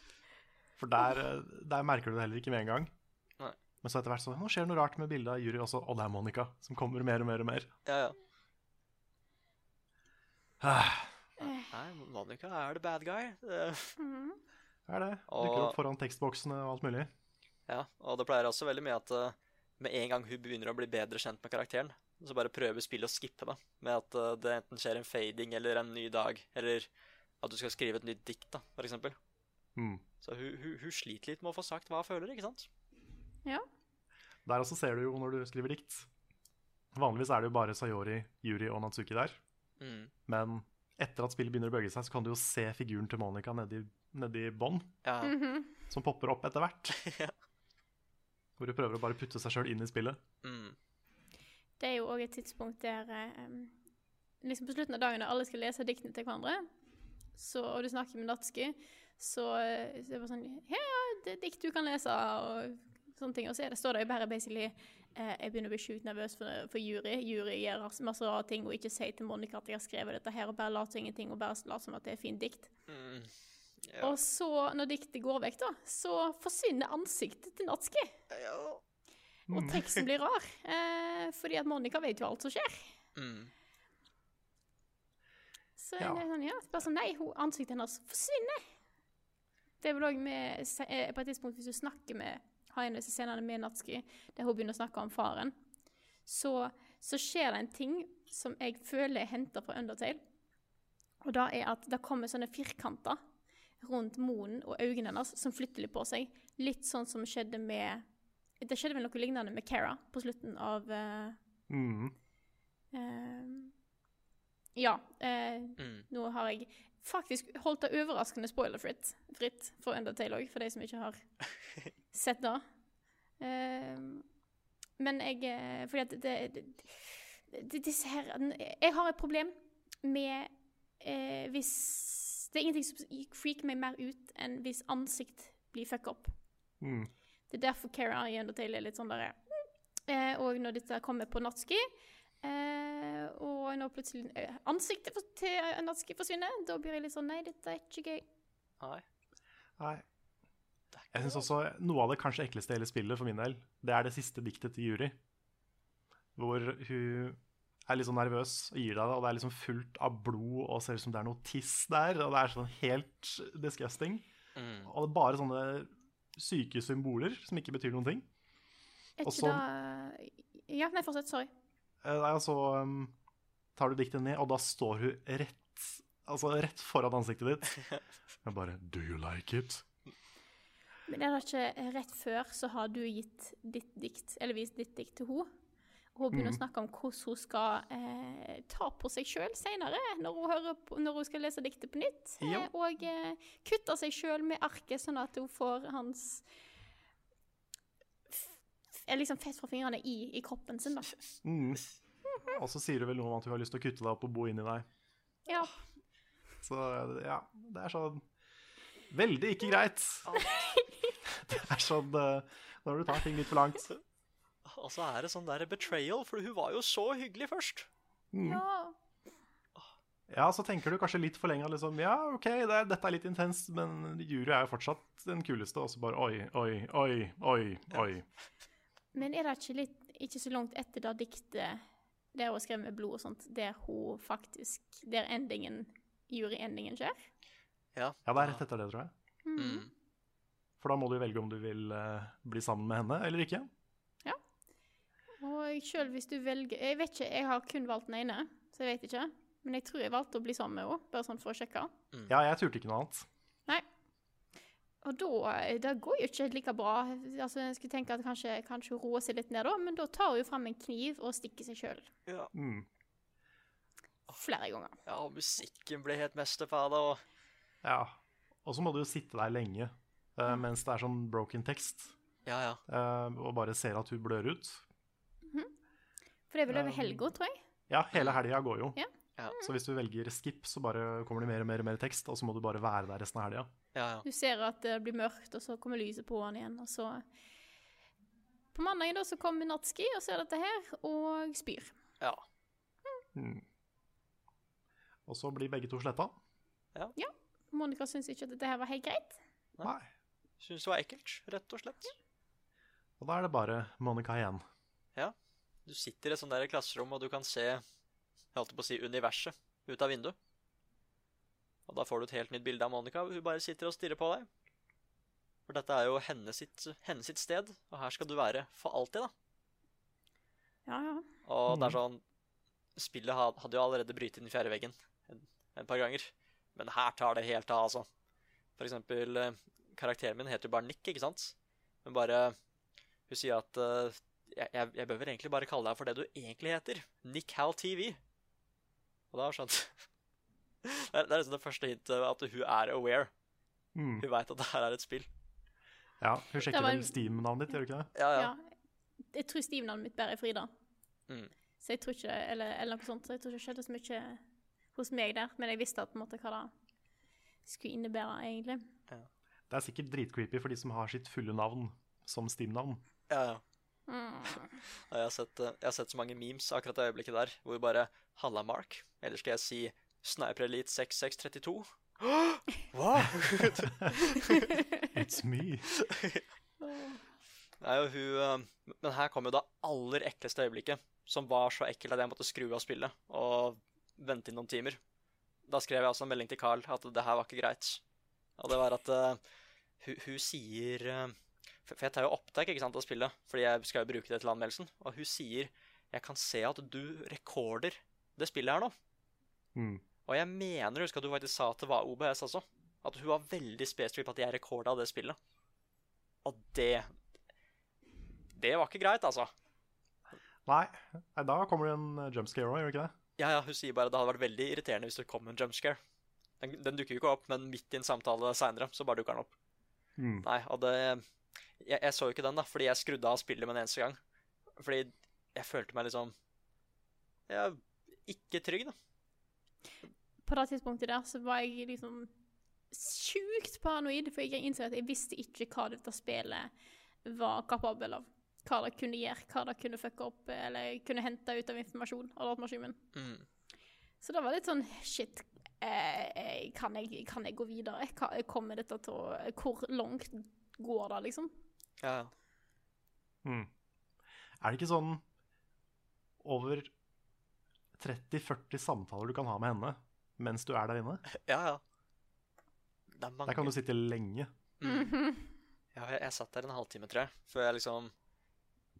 For der, eh, der merker du det heller ikke med en gang. Nei. Men så etter hvert så nå skjer det noe rart med bildet av Yuri også, og det er Monica, som kommer mer og mer og mer. Ja, ja. Ah, Nei, Monica er the bad guy. Det, Mhm. Er det. Dukker opp foran tekstboksene og alt mulig. ja, og det pleier også veldig mye at uh, med en gang hun begynner å bli bedre kjent med karakteren, så bare prøver spillet å skippe det. Med at uh, det enten skjer en fading eller en ny dag, eller at du skal skrive et nytt dikt, da, eksempel. Mm. Så hun, hun, hun sliter litt med å få sagt hva hun føler, ikke sant? Ja. Der også ser du jo når du skriver dikt. Vanligvis er det jo bare Sayori, Yuri og Natsuki der. Mm. Men etter at spillet begynner å bøye seg, så kan du jo se figuren til Monica nedi, nedi bånn, Ja. Mhm. som popper opp etter hvert. Ja. Hvor hun prøver å bare putte seg sjøl inn i spillet. Mm. Det er jo òg et tidspunkt der um, liksom På slutten av dagen når alle skal lese diktene til hverandre, så, og du snakker med Natsuki, så, eh, så er det bare sånn Ja, det er dikt du kan lese, og sånne ting. Og så er det, står det jo bare basically eh, Jeg begynner å bli sjukt nervøs for, for jury. Jury gjør masse rare ting og ikke sier til Monica at jeg har skrevet dette her, og bare later som ingenting og bare later som at det er fint dikt. Mm. Ja. Og så, når diktet går vekk, da, så forsvinner ansiktet til Natski. Ja. Og teksten blir rar. Eh, fordi at Monica vet jo alt som skjer. Mm. Så Ja. det er sånn, ja, bare sånn, nei, ansiktet hennes forsvinner. Det er vel òg med eh, På et tidspunkt, hvis du snakker med har en av disse scenene med Natsuki, der hun begynner å snakke om faren, så, så skjer det en ting som jeg føler er henta fra Undertale. Og det er at det kommer sånne firkanter rundt munnen og øynene hennes som flytter litt på seg. Litt sånn som skjedde med Det skjedde vel noe lignende med Cara på slutten av uh, Mm. uh, Ja. Uh, Mm. nå har jeg faktisk holdt det overraskende spoiler fritt for Undertale òg, for de som ikke har sett det. Eh, men jeg eh, Fordi at det, det, det disse her Jeg har et problem med eh, hvis Det er ingenting som freaker meg mer ut enn hvis ansikt blir fucka opp. Mm. Det er derfor Kara i Undertale er litt sånn bare eh, Og når dette kommer på natski eh, Og når plutselig eh, ansiktet til Natski forsvinner, da blir jeg litt sånn Nei, dette er ikke gøy. Nei. Nei. Jeg syns også noe av det kanskje ekleste i hele spillet for min del, det er det siste diktet til Juri. Hvor hun er litt sånn nervøs og gir deg det, og det er liksom fullt av blod og ser ut som det er noe tiss der, og det er sånn helt disgusting. Mm. Og det er bare sånne syke symboler som ikke betyr noen ting. Er ikke så- det Ja, nei, fortsett. Sorry. Eh, Nei, altså så um, tar du diktet ned, og da står hun rett, altså rett foran ansiktet ditt. Og bare Do you like it? Men er det ikke rett før så har du gitt ditt dikt, eller vist ditt dikt til henne? Hun begynner å snakke om hvordan hun skal eh, ta på seg sjøl seinere, når, når hun skal lese diktet på nytt. Ja. Eh, og eh, kutte seg sjøl med arket, sånn at hun får hans liksom fett fra fingrene i, i kroppen sin, da. Mm. Og så sier du vel noe om at hun har lyst til å kutte deg opp og bo inni deg. Ja. Så ja, det er sånn Veldig ikke greit. Det er sånn eh, når du tar ting litt for langt. Og så er det sånn der betrayal, for hun var jo så hyggelig først. ja. Ja, så tenker du kanskje litt for lenge liksom Ja, OK, det er, dette er litt intenst, men Juri er jo fortsatt den kuleste, og så bare oi, oi, oi, oi, oi. Men er det ikke litt ikke så langt etter da diktet der hun skrev med blod og sånt, der hun faktisk Der endingen, juryendingen skjer? Ja, det er rett etter det, tror jeg. Mm. For da må du velge om du vil uh, bli sammen med henne eller ikke. Ja. Og sjøl hvis du velger Jeg vet ikke, jeg har kun valgt den ene, så jeg vet ikke. Men jeg tror jeg valgte å bli sammen med henne, bare sånn for å sjekke. Ja, jeg turte ikke noe annet. Nei. Og da eh, Det går jo ikke like bra. Altså, Jeg skulle tenke at kanskje, kanskje hun roer seg litt ned, da, men da tar hun jo fram en kniv og stikker seg sjøl. Ja. Mm. Flere ganger. ja, og musikken ble helt mesterferdig. og Ja. Og så må du jo sitte der lenge eh, mens det er sånn broken text, Ja, ja. Uh, og bare ser at hun blør ut. For det er vel over helga, tror jeg. Ja, hele helga går jo. Ja. Ja. Så hvis du velger skip, så bare kommer det mer og mer, og mer tekst, og så må du bare være der resten av helga. ja, ja. Du ser at det blir mørkt, og så kommer lyset på han igjen, og så På mandagen da så kommer Natski og ser dette her, og spyr. ja. Mm. Og så blir begge to sletta. Monica syns ikke at dette her var helt greit. Nei. Syns det var ekkelt, rett og slett. Og da er det bare Monica igjen. Ja. Du sitter i et sånt der klasserom, og du kan se jeg holdt på å si universet ut av vinduet. Og da får du et helt nytt bilde av Monica. Hun bare sitter og stirrer på deg. For dette er jo hennes sitt, henne sitt sted, og her skal du være for alltid, da. Ja, ja. Og det er sånn Spillet hadde jo allerede brytet inn i fjerde veggen en, en par ganger. Men her tar det helt av, altså. For eksempel eh, Karakteren min heter jo bare Nick, ikke sant? Men bare Hun sier at uh, jeg, jeg, jeg bør vel egentlig bare kalle deg for det du egentlig heter. Nick Hal TV. Og da har jeg skjønt Det er, det er liksom det første hintet at hun er aware. Mm. Hun veit at det her er et spill. Ja, hun sjekker Det var vel Steam-navnet ditt, gjør hun ikke det? Ja, ja. ja. Jeg tror Steve-navnet mitt bare er Frida. Mm. Så jeg tror ikke, eller, eller noe sånt, så jeg tror ikke det skjedde så mye hos meg der. Men jeg visste at, på en måte, hva det skulle innebære, egentlig. Det er sikkert dritcreepy for de som har sitt fulle navn som Steam-navn. Ja, ja. Mm. Jeg har, sett, eh, jeg har sett så mange memes akkurat det øyeblikket der, hvor bare Halla, Mark. Eller skal jeg si Sniper Elite 6632? Hva? It's me. Nei, og hun eh, Men her kom jo det aller ekleste øyeblikket, som var så ekkelt at jeg måtte skru av spillet og vente inn noen timer. Da skrev jeg også en melding til Carl at det her var ikke greit. Og det var at uh, hun, hun sier uh, For jeg tar jo opptak ikke sant, av spillet, fordi jeg skal jo bruke det til anmeldelsen. Og hun sier 'Jeg kan se at du rekorder det spillet her nå'. Mm. Og jeg mener husk at du faktisk sa at det var OBS også. At hun var veldig spesifikk på at jeg rekorda det spillet. Og det Det var ikke greit, altså. Nei, da kommer det en eh, jump òg, gjør det ikke det? Ja, ja, hun sier bare at det hadde vært veldig irriterende hvis det kom en jumpscare. Den, den dukker jo ikke opp, men midt i en samtale seinere så bare dukker den opp. Mm. Nei, og det jeg, jeg så jo ikke den, da, fordi jeg skrudde av spillet med en eneste gang. Fordi jeg følte meg liksom ja, ikke trygg, da. På det tidspunktet der så var jeg liksom sjukt paranoid, for jeg innså at jeg visste ikke hva dette spillet var kapabel av. Hva det kunne gjøre, hva det kunne fucke opp, eller kunne hente ut av informasjon av datamaskinen. Mm. Så det var litt sånn shit. Eh, eh, kan, jeg, kan jeg gå videre? Hva, kommer dette til å Hvor langt går det, liksom? Ja. Mm. Er det ikke sånn over 30-40 samtaler du kan ha med henne mens du er der inne. Ja, ja. Det er mange Der kan du sitte lenge. Ja, jeg, jeg satt der en halvtime, tror jeg, før jeg liksom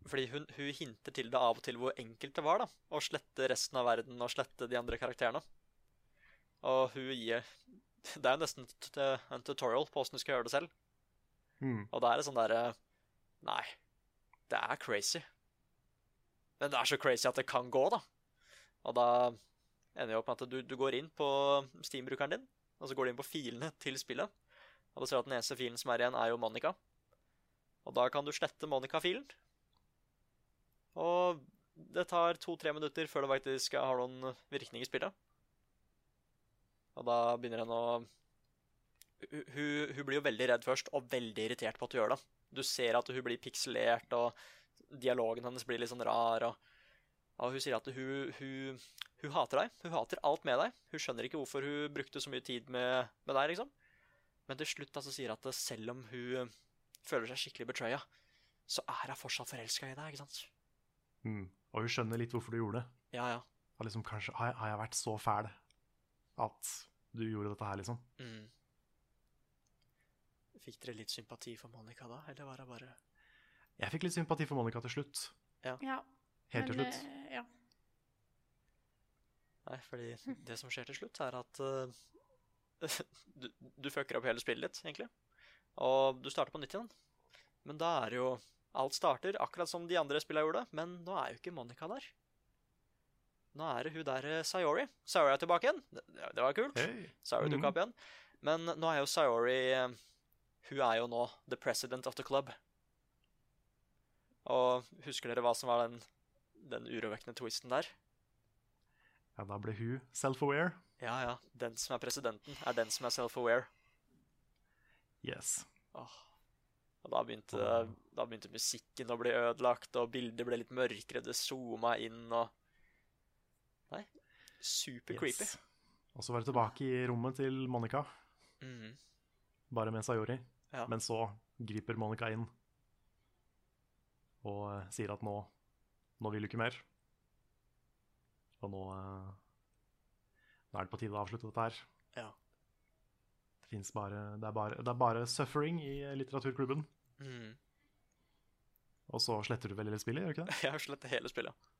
Fordi hun, hun hinter til det av og til hvor enkelt det var, da. Å slette resten av verden og slette de andre karakterene. Og hun gir Det er jo nesten en tutorial på åssen du skal gjøre det selv. Mm. Og da er det sånn derre Nei, det er crazy. Men det er så crazy at det kan gå, da. Og da ender jeg opp med at du, du går inn på Steam-brukeren din, og så går du inn på filene til spillet. Og da ser du at den eneste filen som er igjen, er jo Monica. Og da kan du slette Monica-filen. Og det tar to-tre minutter før det faktisk har noen virkning i spillet. Og da begynner hun å hun, hun, hun blir jo veldig redd først, og veldig irritert på at du gjør det. Du ser at hun blir pikselert, og dialogen hennes blir litt sånn rar. Og, og hun sier at hun, hun, hun hater deg. Hun hater alt med deg. Hun skjønner ikke hvorfor hun brukte så mye tid med, med deg, liksom. Men til slutt altså sier hun at selv om hun føler seg skikkelig betraya, så er hun fortsatt forelska i deg, ikke sant? Mm. Og hun skjønner litt hvorfor du gjorde det. Ja, ja. Og liksom, kanskje, har, jeg, har jeg vært så fæl at du gjorde dette her, liksom? Mm. Fikk dere litt sympati for Monica da, eller var det bare Jeg fikk litt sympati for Monica til slutt. Ja. Helt til slutt. eh, ja. Nei, fordi det som skjer til slutt, er at uh, du, du fucker opp hele spillet ditt, egentlig. Og du starter på nytt igjen. Men da er det jo Alt starter akkurat som de andre spillene gjorde, men nå er jo ikke Monica der. Nå er det hun der eh, Sayori. Sayori er tilbake igjen. Det, det var kult. Hey. Sayori dukka opp igjen. Men nå er jo Sayori eh, Hun er jo nå the president of the club. Og husker dere hva som var den, den urovekkende twisten der? Ja, da ble hun self-aware. Ja, ja. Den som er presidenten, er den som er self-aware. Yes. Åh. Og da begynte, da begynte musikken å bli ødelagt, og bildet ble litt mørkere, det zooma inn og Nei. Super creepy. Yes. Og så var det tilbake i rommet til Monica, Mhm. bare med Sayori. Ja. Men så griper Monica inn og eh, sier at nå, nå vil du ikke mer. Og nå, eh, nå er det på tide å avslutte dette her. Ja. Det, bare, det, er bare, det er bare suffering i litteraturklubben. Mm. Og så sletter du vel hele spillet, gjør du ikke det? Jeg har slettet hele spillet.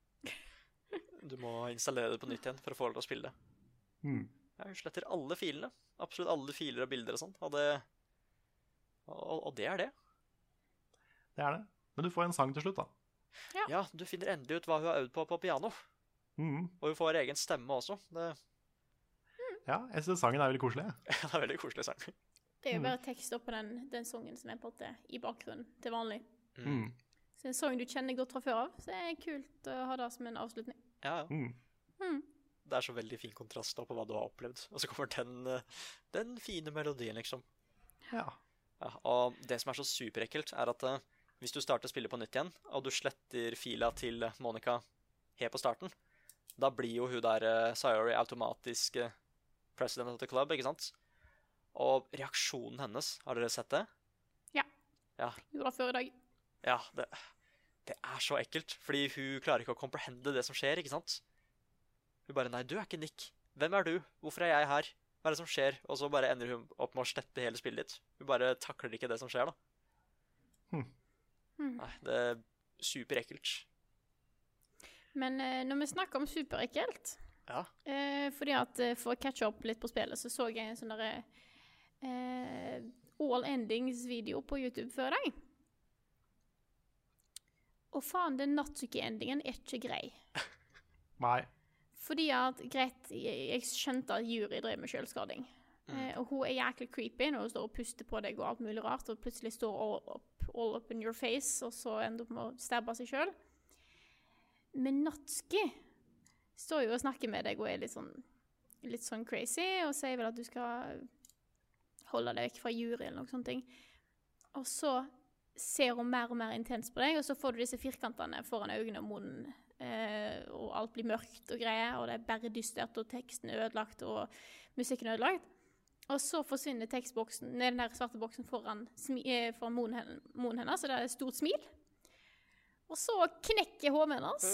Du må installere det på nytt igjen for å få lov til å spille det. Mm. Jeg sletter alle filene. Absolutt alle filer og bilder og sånt. Og det, og, og det er det. Det er det. Men du får en sang til slutt, da. Ja, du finner endelig ut hva hun har øvd på på piano. Mm. Og hun får egen stemme også. Det, Ja, jeg syns sangen er veldig koselig. Ja, det er en veldig koselig sang. Det er jo bare tekst på den, den sangen som er på det, i bakgrunnen til vanlig. Mm. Så en sang du kjenner godt fra før av, så er det kult å ha det som en avslutning. Ja, ja. Mm. Mm. Det er så veldig fin kontrast da på hva du har opplevd. Og så kommer den, eh, den fine melodien, liksom. Ja. Ja, og det som er så superekkelt, er at eh, hvis du starter spillet på nytt igjen, og du sletter fila til Monica helt på starten, da blir jo hun der uh, Sayori automatisk eh, president of the club, ikke sant? Og reaksjonen hennes, har dere sett det? Gjorde det før i dag. Ja, det, det er så ekkelt, fordi hun klarer ikke å comprehende det som skjer, ikke sant? Hun bare 'Nei, du er ikke Nick. Hvem er du? Hvorfor er jeg her? Hva er det som skjer?' Og så bare ender hun opp med å slette hele spillet ditt. Hun bare takler ikke det som skjer, da. Hm. Hmm. Nei, det er superekkelt. Men eh, når vi snakker om superekkelt Ja. eh, Fordi at eh, For å catche opp litt på spillet, så så jeg en sånn derre eh, All Endings-video på YouTube før deg. Og faen, den Natsuki-endingen er ikke grei. Nei. Fordi at, greit, jeg, skjønte at jury drev med selvskading. Eh, og hun er jæklig creepy når hun står og puster på deg og alt mulig rart, og plutselig står all up, all up in your face, og så ender opp med å stabbe seg sjøl. Men Natsuki står jo og snakker med deg og er litt sånn, litt sånn crazy, og sier vel at du skal holde deg vekk fra jury eller noe sånt. Og så ser hun mer og mer intens på deg, og så får du disse firkantene foran øynene og munnen. Eh, og alt blir mørkt og greier, og det er bare dystert, og teksten er ødelagt, og musikken er ødelagt. Og så forsvinner tekstboksen, nei, den der svarte boksen foran, eh, foran munnen munnen hennes, og det er et stort smil. Og så knekker hodet hennes.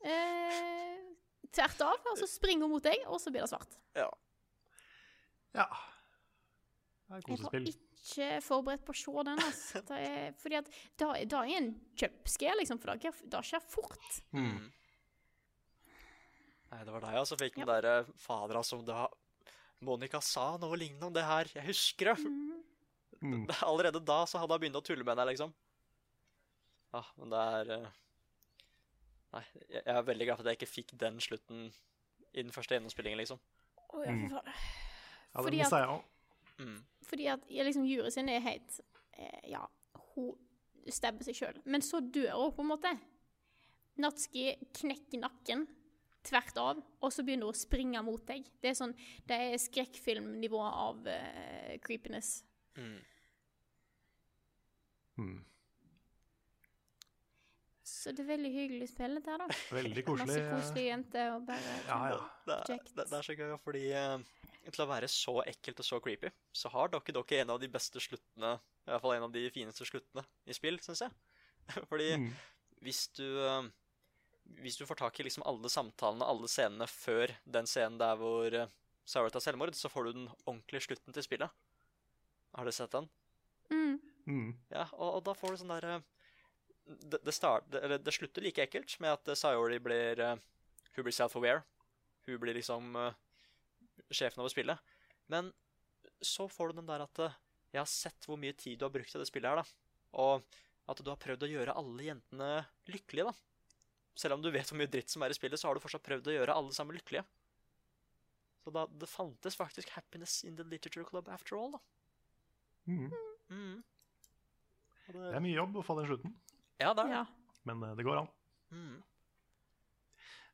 Eh, tvert av, og så springer hun mot deg, og så blir det svart. Ja. Ja. Det er kosespill. Jeg var ikke forberedt på å se den. Altså. Det er, fordi at da, da er en jumpscare, liksom, for det, det skjer fort. Mm. Nei, det var deg, altså. Fikk den derre Fader, altså. Da Monica sa noe lignende om det her. Jeg husker det. Mm. Allerede da så hadde hun begynt å tulle med deg, liksom. Ja, men det er eh, Nei, jeg er veldig glad for at jeg ikke fikk den slutten i den første gjennomspillingen, liksom. Oh, ja, for faen. Ja, Fordi at-. Mm. Fordi at liksom, Jury sin er helt eh, Ja, hun stabber seg sjøl. Men så dør hun, på en måte. Natski knekker nakken tvert av, og så begynner hun å springe mot deg. Det er sånn, det er skrekkfilmnivået av uh, creepiness. Mm. Mm. Så det er veldig hyggelig spill, dette her, da. Veldig koselig. Masse koselige jenter og bare Ja, ja. Det, det, det er så gøy, fordi eh, til å være så ekkelt og så creepy, så har Doki Doki en av de beste sluttene, i hvert fall en av de fineste sluttene i spill, syns jeg. Fordi Mm. hvis du eh, Hvis du får tak i liksom alle samtalene, alle scenene før den scenen der hvor uh, Sarah tar selvmord, så får du den ordentlige slutten til spillet. Har du sett den? mm. Mm. Ja, og, og da får du sånn derre det, det, start, det, eller det slutter like ekkelt med at Sayori blir uh, Hun blir self-aware. Hun blir liksom uh, sjefen over spillet. Men så får du den der at uh, Jeg har sett hvor mye tid du har brukt i det spillet her, da. Og at du har prøvd å gjøre alle jentene lykkelige, da. Selv om du vet hvor mye dritt som er i spillet, så har du fortsatt prøvd å gjøre alle sammen lykkelige. Så da, det fantes faktisk happiness in the literature club after all, da. Mm. Mm. Og Det er mye jobb å få den slutten, Ja, det er det. Ja. men eh, det går an. Mm.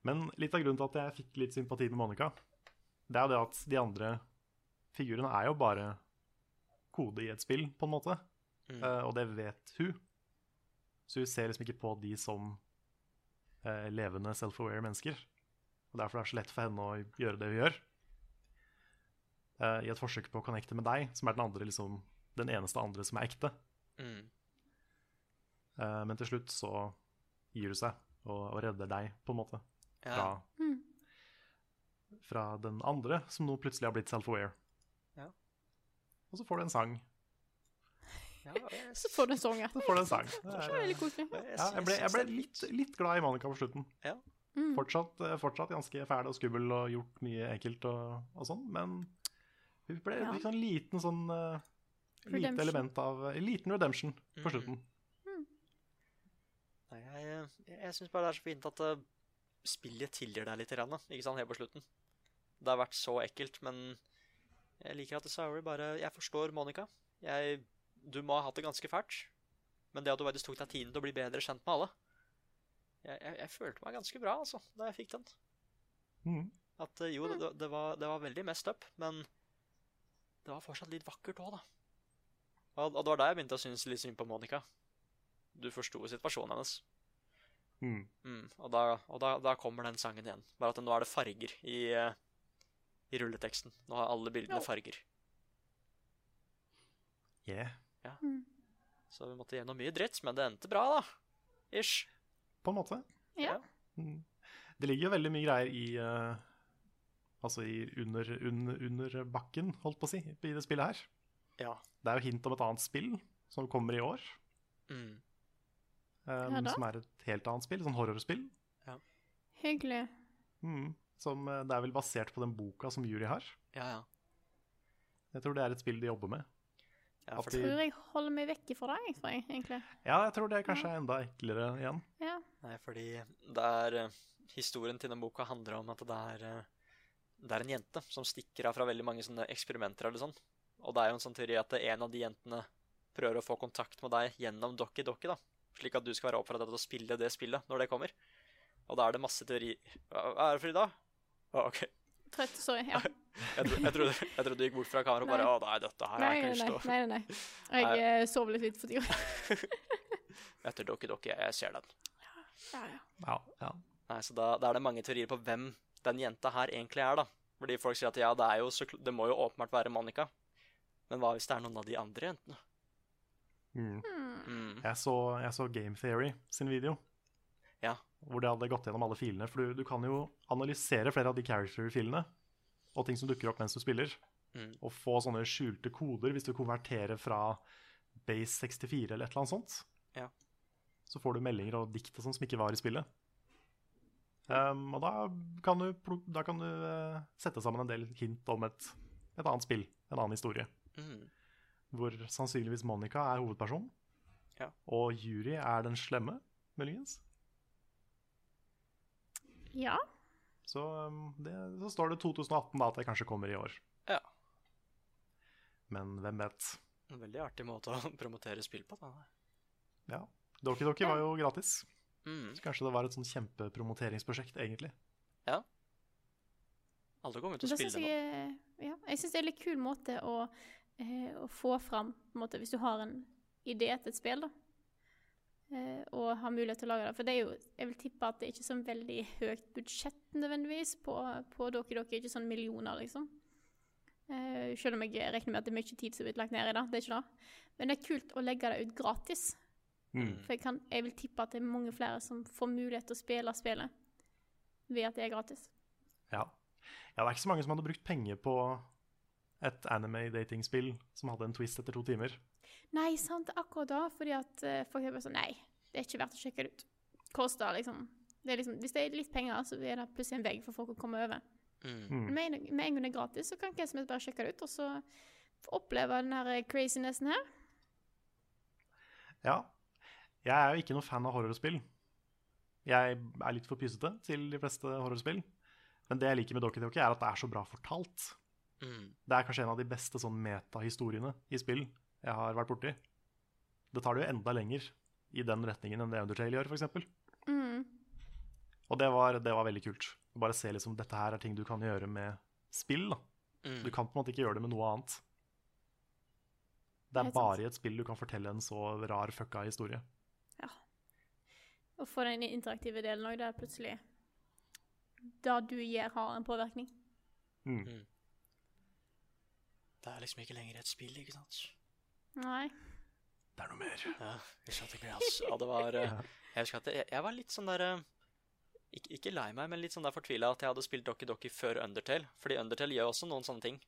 Men litt av grunnen til at jeg fikk litt sympati med Monica, det er jo det at de andre figurene er jo bare kode i et spill, på en måte. Mm. Uh, og det vet hun. Så hun ser liksom ikke på de som uh, levende self-aware mennesker. Og derfor er det så lett for henne å gjøre det hun gjør. Uh, I et forsøk på å connecte med deg, som er den, andre, liksom, den eneste andre som er ekte. Mm. Eh, men til slutt så gir du seg og, og redder deg, på en måte. Ja. Fra, Mm. fra den andre som nå plutselig har blitt self-aware. Ja. Og så får du en sang. Ja, jeg, Så får du en sang, ja. Så får du en sang. Det Det er, veldig koselig. jeg ble, jeg ble litt, litt glad i Monica på slutten. Mm. Fortsatt, eh, fortsatt ganske fæl og skummel og gjort mye ekkelt og, og sånn, men hun ble Ja. litt sånn liten sånn uh, Lite element av en Liten redemption på Mhm. slutten. Mm jeg, jeg syns bare det er så fint at uh, spillet tilgir deg litt, ikke sant, helt på slutten. Det har vært så ekkelt, men jeg liker at Sauri bare Jeg forstår Monica. Jeg, du må ha hatt det ganske fælt, men det at du faktisk tok deg tiden til å bli bedre kjent med alle Jeg, jeg, jeg følte meg ganske bra, altså, da jeg fikk den. Mm. At uh, jo, det, det, var, det var veldig messed up, men det var fortsatt litt vakkert òg, da. Og, og det var da jeg begynte å synes litt synd på Monica. Du forsto situasjonen hennes. Mhm. Mm, og da, og da, da kommer den sangen igjen. Bare at nå er det farger i, eh, i rulleteksten. Nå har alle bildene Ja. farger. Yeah. Så vi måtte gjennom mye dritt, men det endte bra, da. Ish. På en måte. Ja. Mhm. Det ligger jo veldig mye greier i uh, Altså i under, under, under bakken, holdt på å si, i det spillet her. Ja. Det er jo hint om et annet spill som kommer i år. Mm. Um, Ja som er et helt annet spill, sånn horrorspill. Hyggelig. Mm, som eh, Det er vel basert på den boka som Jury har. Ja, ja. Jeg tror det er et spill de jobber med. ja At de- Tror jeg holder meg vekke fra deg, tror jeg, egentlig. Ja, jeg tror det kanskje er enda eklere igjen. Ja. Nei, fordi det er eh, Historien til den boka handler om at det er eh, Det er en jente som stikker av fra veldig mange sånne eksperimenter eller sånn. Og det er jo en sånn teori at en av de jentene prøver å få kontakt med deg gjennom Dokki Dokki, da. Slik at du skal være oppfordret til å spille det spillet når det kommer. Og da er det masse teori Hva er det for i dag? Å, OK. Trøtt, sorry. Ja. Jeg, tro, jeg, trodde, jeg trodde du gikk bort fra kameraet og bare Å, nei, dette her Nei, jeg nei, ikke lyst nei. nei, nei. Jeg eh, sover litt for tida. Etter Doki Doki, jeg ser den. Ja, ja. Ja, ja. Nei, så da, da er det mange teorier på hvem den jenta her egentlig er, da. Fordi folk sier at ja, det, er jo så, det må jo åpenbart være Monica. Men hva hvis det er noen av de andre jentene? Mm. Mm. Jeg, så, jeg så Game Theory sin video. Ja. hvor de hadde gått gjennom alle filene. For du, du kan jo analysere flere av de character-filene og ting som dukker opp mens du spiller. Mm. Og få sånne skjulte koder hvis du konverterer fra Base 64 eller et eller annet sånt. Ja. Så får du meldinger og dikt og sånn som ikke var i spillet. Um, og da kan du, da kan du uh, sette sammen en del hint om et, et annet spill, en annen historie. Mm. Hvor sannsynligvis Monica er hovedperson, Ja. og Yuri er den slemme, muligens. Ja. Så, um, det, så står det 2018 da, at det kanskje kommer i år. Ja. Men hvem vet? En veldig artig måte å promotere spill på. Da. Ja. Doki Doki var jo gratis. Mm. Så kanskje det var et sånn kjempepromoteringsprosjekt, egentlig. Aldri Alle kommer til å spille det nå. Jeg, ja, jeg syns det er en litt kul måte å, eh, å få fram på en måte, Hvis du har en idé til et spill, da. Eh, og har mulighet til å lage det. For det er jo, jeg vil tippe at det er ikke sånn veldig høyt budsjett nødvendigvis på, på Doki Doki. Ikke sånn millioner, liksom. Eh, selv om jeg regner med at det er mye tid som er blitt lagt ned i det. Det er ikke det. Men det er kult å legge det ut gratis. Mm. For jeg, kan, jeg vil tippe at det er mange flere som får mulighet til å spille spillet ved at det er gratis. Ja. ja, det er ikke så mange som hadde brukt penger på et anime-datingspill som hadde en twist etter to timer. Nei, sant, akkurat da, fordi at eh, folk er bare sånn Nei, det er ikke verdt å sjekke det ut. Koster liksom, det er liksom Hvis det er litt penger, så er det plutselig en vegg for folk å komme over. Mm. Mm. Men med, en- med en gang det er gratis, så kan hvem som helst bare sjekke det ut, og så oppleve den her eh, crazinessen her. Ja. Jeg er jo ikke noe fan av horrorspill. Jeg er litt for pysete til de fleste horrorspill. Men det jeg liker med Doki, er at det er så bra fortalt. Mm. Det er kanskje en av de beste sånn metahistoriene i spill jeg har vært borti. Det tar det jo enda lenger i den retningen enn det Undertale gjør, f.eks. Mm. Og det var, det var veldig kult. Bare se liksom dette her er ting du kan gjøre med spill. da. Mm. Du kan på en måte ikke gjøre det med noe annet. Det er bare i et spill du kan fortelle en så rar fucka historie. Ja. Og få den interaktive delen òg, der plutselig Det du gjør, har en påvirkning. Mm. Det er liksom ikke lenger et spill, ikke sant? Nei. Det er noe mer. Ja, jeg skjønte ikke det, altså. Ja, det var eh, Jeg husker at jeg, jeg var litt sånn der eh, ikke, ikke lei meg, men litt sånn der fortvila at jeg hadde spilt Doki Doki før Undertale. Fordi Undertale gjør også noen sånne ting.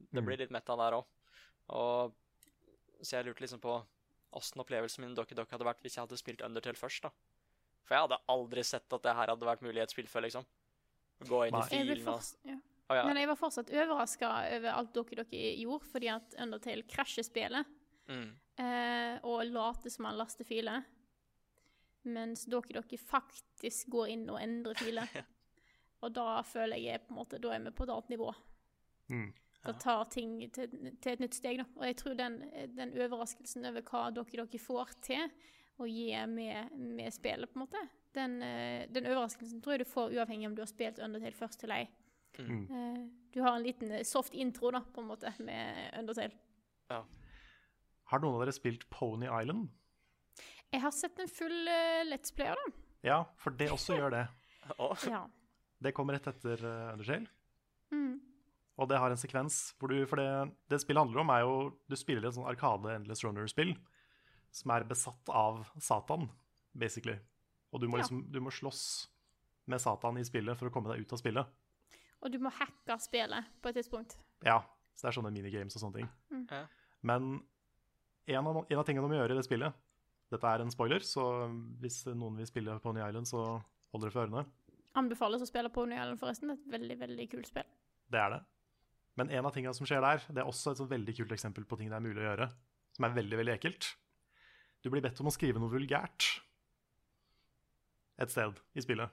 Det Mm. blir litt metta der òg. Og Så jeg lurte liksom på åssen opplevelsen min i Doki Doki hadde vært hvis jeg hadde spilt Undertale først, da. For jeg hadde aldri sett at det her hadde vært mulig i et spill før, liksom. Gå inn Nei. i Jeg filen og ja. Å, ja. Men jeg var fortsatt overraska over alt dere, dere gjorde, fordi at Undertale krasjer spillet Mm. eh, og later som han laster filer. Mens dere, dere faktisk går inn og endrer filer. Og da føler jeg på en måte, da er vi på et annet nivå. Mm. Da tar ting til, til et nytt steg. Da. Og jeg tror den, den overraskelsen over hva dere, dere får til å gi med, med spillet, på en måte, den, eh, den overraskelsen tror jeg du får uavhengig om du har spilt Undertale først eller ei. Mm. Eh, Du har en liten eh, soft intro da, på en måte, med Undertale. Har noen av dere spilt Pony Island? Jeg har sett en full uh, Let's Player, da. Ja, for det også gjør det. Ja. Det kommer rett etter uh, Undertale. Mm. Og det har en sekvens hvor du For det, det spillet handler om, er jo Du spiller et sånn Arkade Endless Runner-spill som er besatt av Satan, basically. Og du må Ja. liksom Du må slåss med Satan i spillet for å komme deg ut av spillet. Og du må hacke spillet på et tidspunkt. Ja, så det er sånne minigames og sånne ting. Mm. Ja. Men en av, en av tingene de må gjøre i det spillet Dette er en spoiler, så hvis noen vil spille Pony Island, så hold dere for ørene. Anbefales å spille Pony Island, forresten. Det er et veldig, veldig kult spill. Det er det. Men en av tingene som skjer der, det er også et sånt veldig kult eksempel på ting det er mulig å gjøre, som er veldig, veldig ekkelt. Du blir bedt om å skrive noe vulgært et sted i spillet.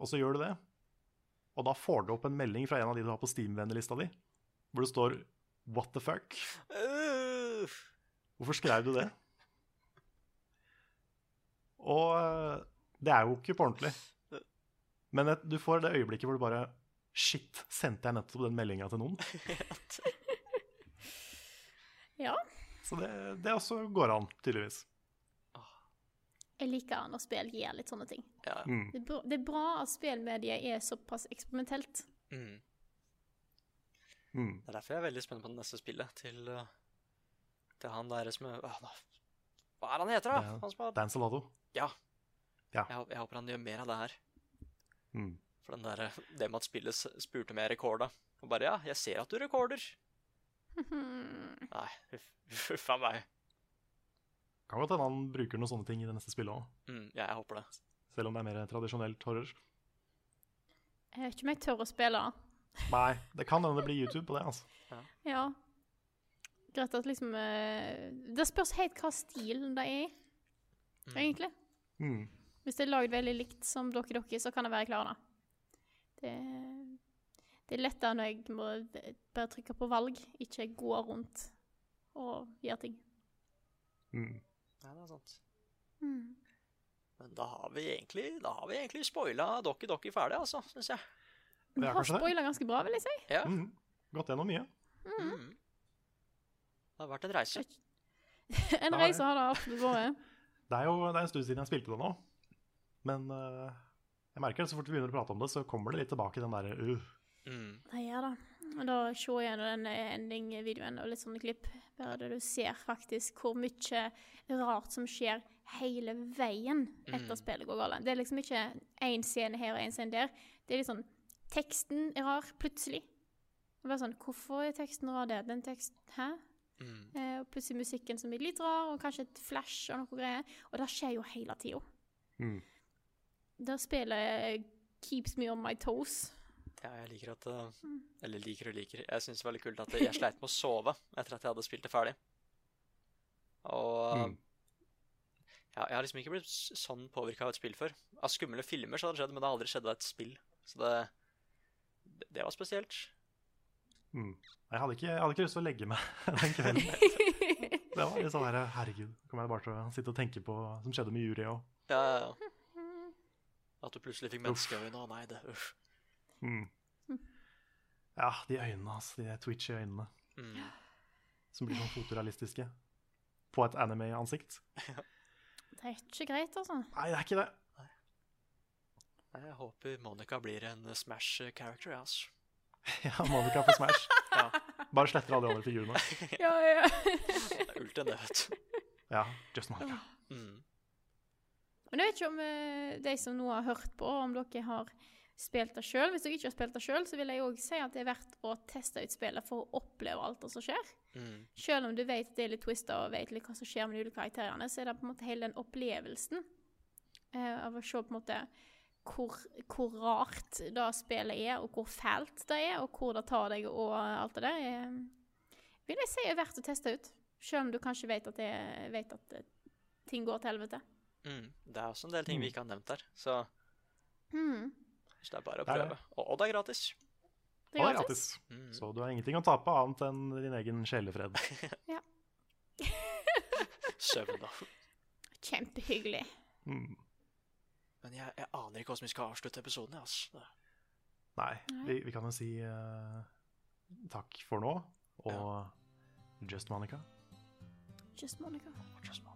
Og så gjør du det. Og da får du opp en melding fra en av de du har på Steam-vennelista di, hvor det står 'What the fuck'? øh, Hvorfor skrev du det? Og eh, det er jo ikke på ordentlig. Men et, du får det øyeblikket hvor du bare Shit, sendte jeg nettopp den meldinga til noen? Ja. Så det, det også går an, tydeligvis. Jeg liker når spill gir litt sånne ting. ja. Mm. Det er bra, det er bra at spillmediet er såpass eksperimentelt. Mm. Mm. Det er derfor jeg er veldig spent på det neste spillet til, uh, til han der som er Hva er han heter, da? Han som har Dan Salado. Ja. Ja. Jeg, jeg håper han gjør mer av det her. Mm. For den der, det med at spillet spurte om jeg rekorda. Og bare ja, jeg ser at du rekorder. Nei, huff a meg. Kan godt hende han bruker noen sånne ting i det neste spillet òg, Mm, ja, jeg håper det. selv om det er mer tradisjonelt horror. Jeg vet ikke om jeg tør å spille. Nei, det kan hende det blir YouTube på det, altså. Ja. Greit at liksom eh, Det spørs helt hva stilen det er i, egentlig. Mm. Hvis det er lagd veldig likt som Doki Doki, så kan det være klar, da. Det, det er lettere når jeg må bare trykke på valg, ikke gå rundt og gjøre ting. Mm. Ja, det er sant. Mm. Men da har vi egentlig, da har vi egentlig spoila Dokki Dokki ferdig, altså, syns jeg. Vi har spoila ganske bra, vil jeg si. Ja. Mm. Gått gjennom mye. Mm. Det har vært en reise. En reise har det absolutt vært. Det er jo det er en stund siden jeg spilte det nå, men uh, jeg merker at så fort vi begynner å prate om det, så kommer det litt tilbake den derre uh. Mm. Det gjør det. Og da se gjennom den ending-videoen og litt sånne klipp, bare der du ser faktisk hvor mye rart som skjer hele veien etter Mm. spillet går galt. Det er liksom ikke én scene her og én scene der. Det er litt sånn Teksten er rar plutselig. Det er bare sånn Hvorfor er teksten rar der? Den teksten Hæ? Mm. Eh, og plutselig musikken som blir litt rar, og kanskje et flash og noe greier. Og det skjer jo hele tida. Mm. Der spillet keeps me on my toes. Ja, jeg liker at uh, Eller liker og liker. Jeg syns det var veldig kult at jeg sleit med å sove etter at jeg hadde spilt det ferdig. Og Mm. ja, jeg har liksom ikke blitt sånn påvirka av et spill før. Av skumle filmer så hadde det skjedd, men det har aldri skjedd av et spill. Så det, det, var spesielt. Mm. Jeg, hadde ikke, jeg hadde ikke lyst til å legge meg den kvelden. Det var litt sånn her, herregud, kommer jeg bare til å sitte og tenke på hva som skjedde med Juri og Ja, ja, ja. At du plutselig fikk menneskeøyne. Å nei, det uff. Mm. Ja, de øynene hans, de twitchy øynene, Mm. som blir sånn fotorealistiske. På et anime-ansikt. Det er ikke greit, altså. Nei, det er ikke det. Nei, Jeg håper Monica blir en Smash character, ja, altså. Ja, Monica på Smash. Ja. Bare sletter alle de andre figurene. Ja, ja. Det er ult enn det, vet du. Ja, just Monica. Mm. Men jeg vet ikke om uh, de som nå har hørt på, om dere har spilt det sjøl. Hvis dere ikke har spilt det sjøl, så vil jeg òg si at det er verdt å teste ut spillet for å oppleve alt det som skjer. Mm. Selv om du vet at det er litt twister og vet litt hva som skjer med de ulike karakterene, så er det på en måte hele den opplevelsen eh, av å se på en måte hvor, hvor rart det spillet er, og hvor fælt det er, og hvor det tar deg og alt det der, er, vil jeg si er verdt å teste ut. Selv om du kanskje vet at, det, vet at eh, ting går til helvete. Mm. Det er også en del ting vi ikke har nevnt der, så, Hmm. Så det er bare å prøve. Og, og det er gratis. Det er gratis. gratis. Mm. Så du har ingenting å tape annet enn din egen sjelefred. Søvn, da. Kjempehyggelig. Mm. Men jeg, jeg aner ikke hvordan vi skal avslutte episoden. Altså. Nei, vi, vi kan jo si uh, takk for nå, og just Monica. Just Monica. Just Monica.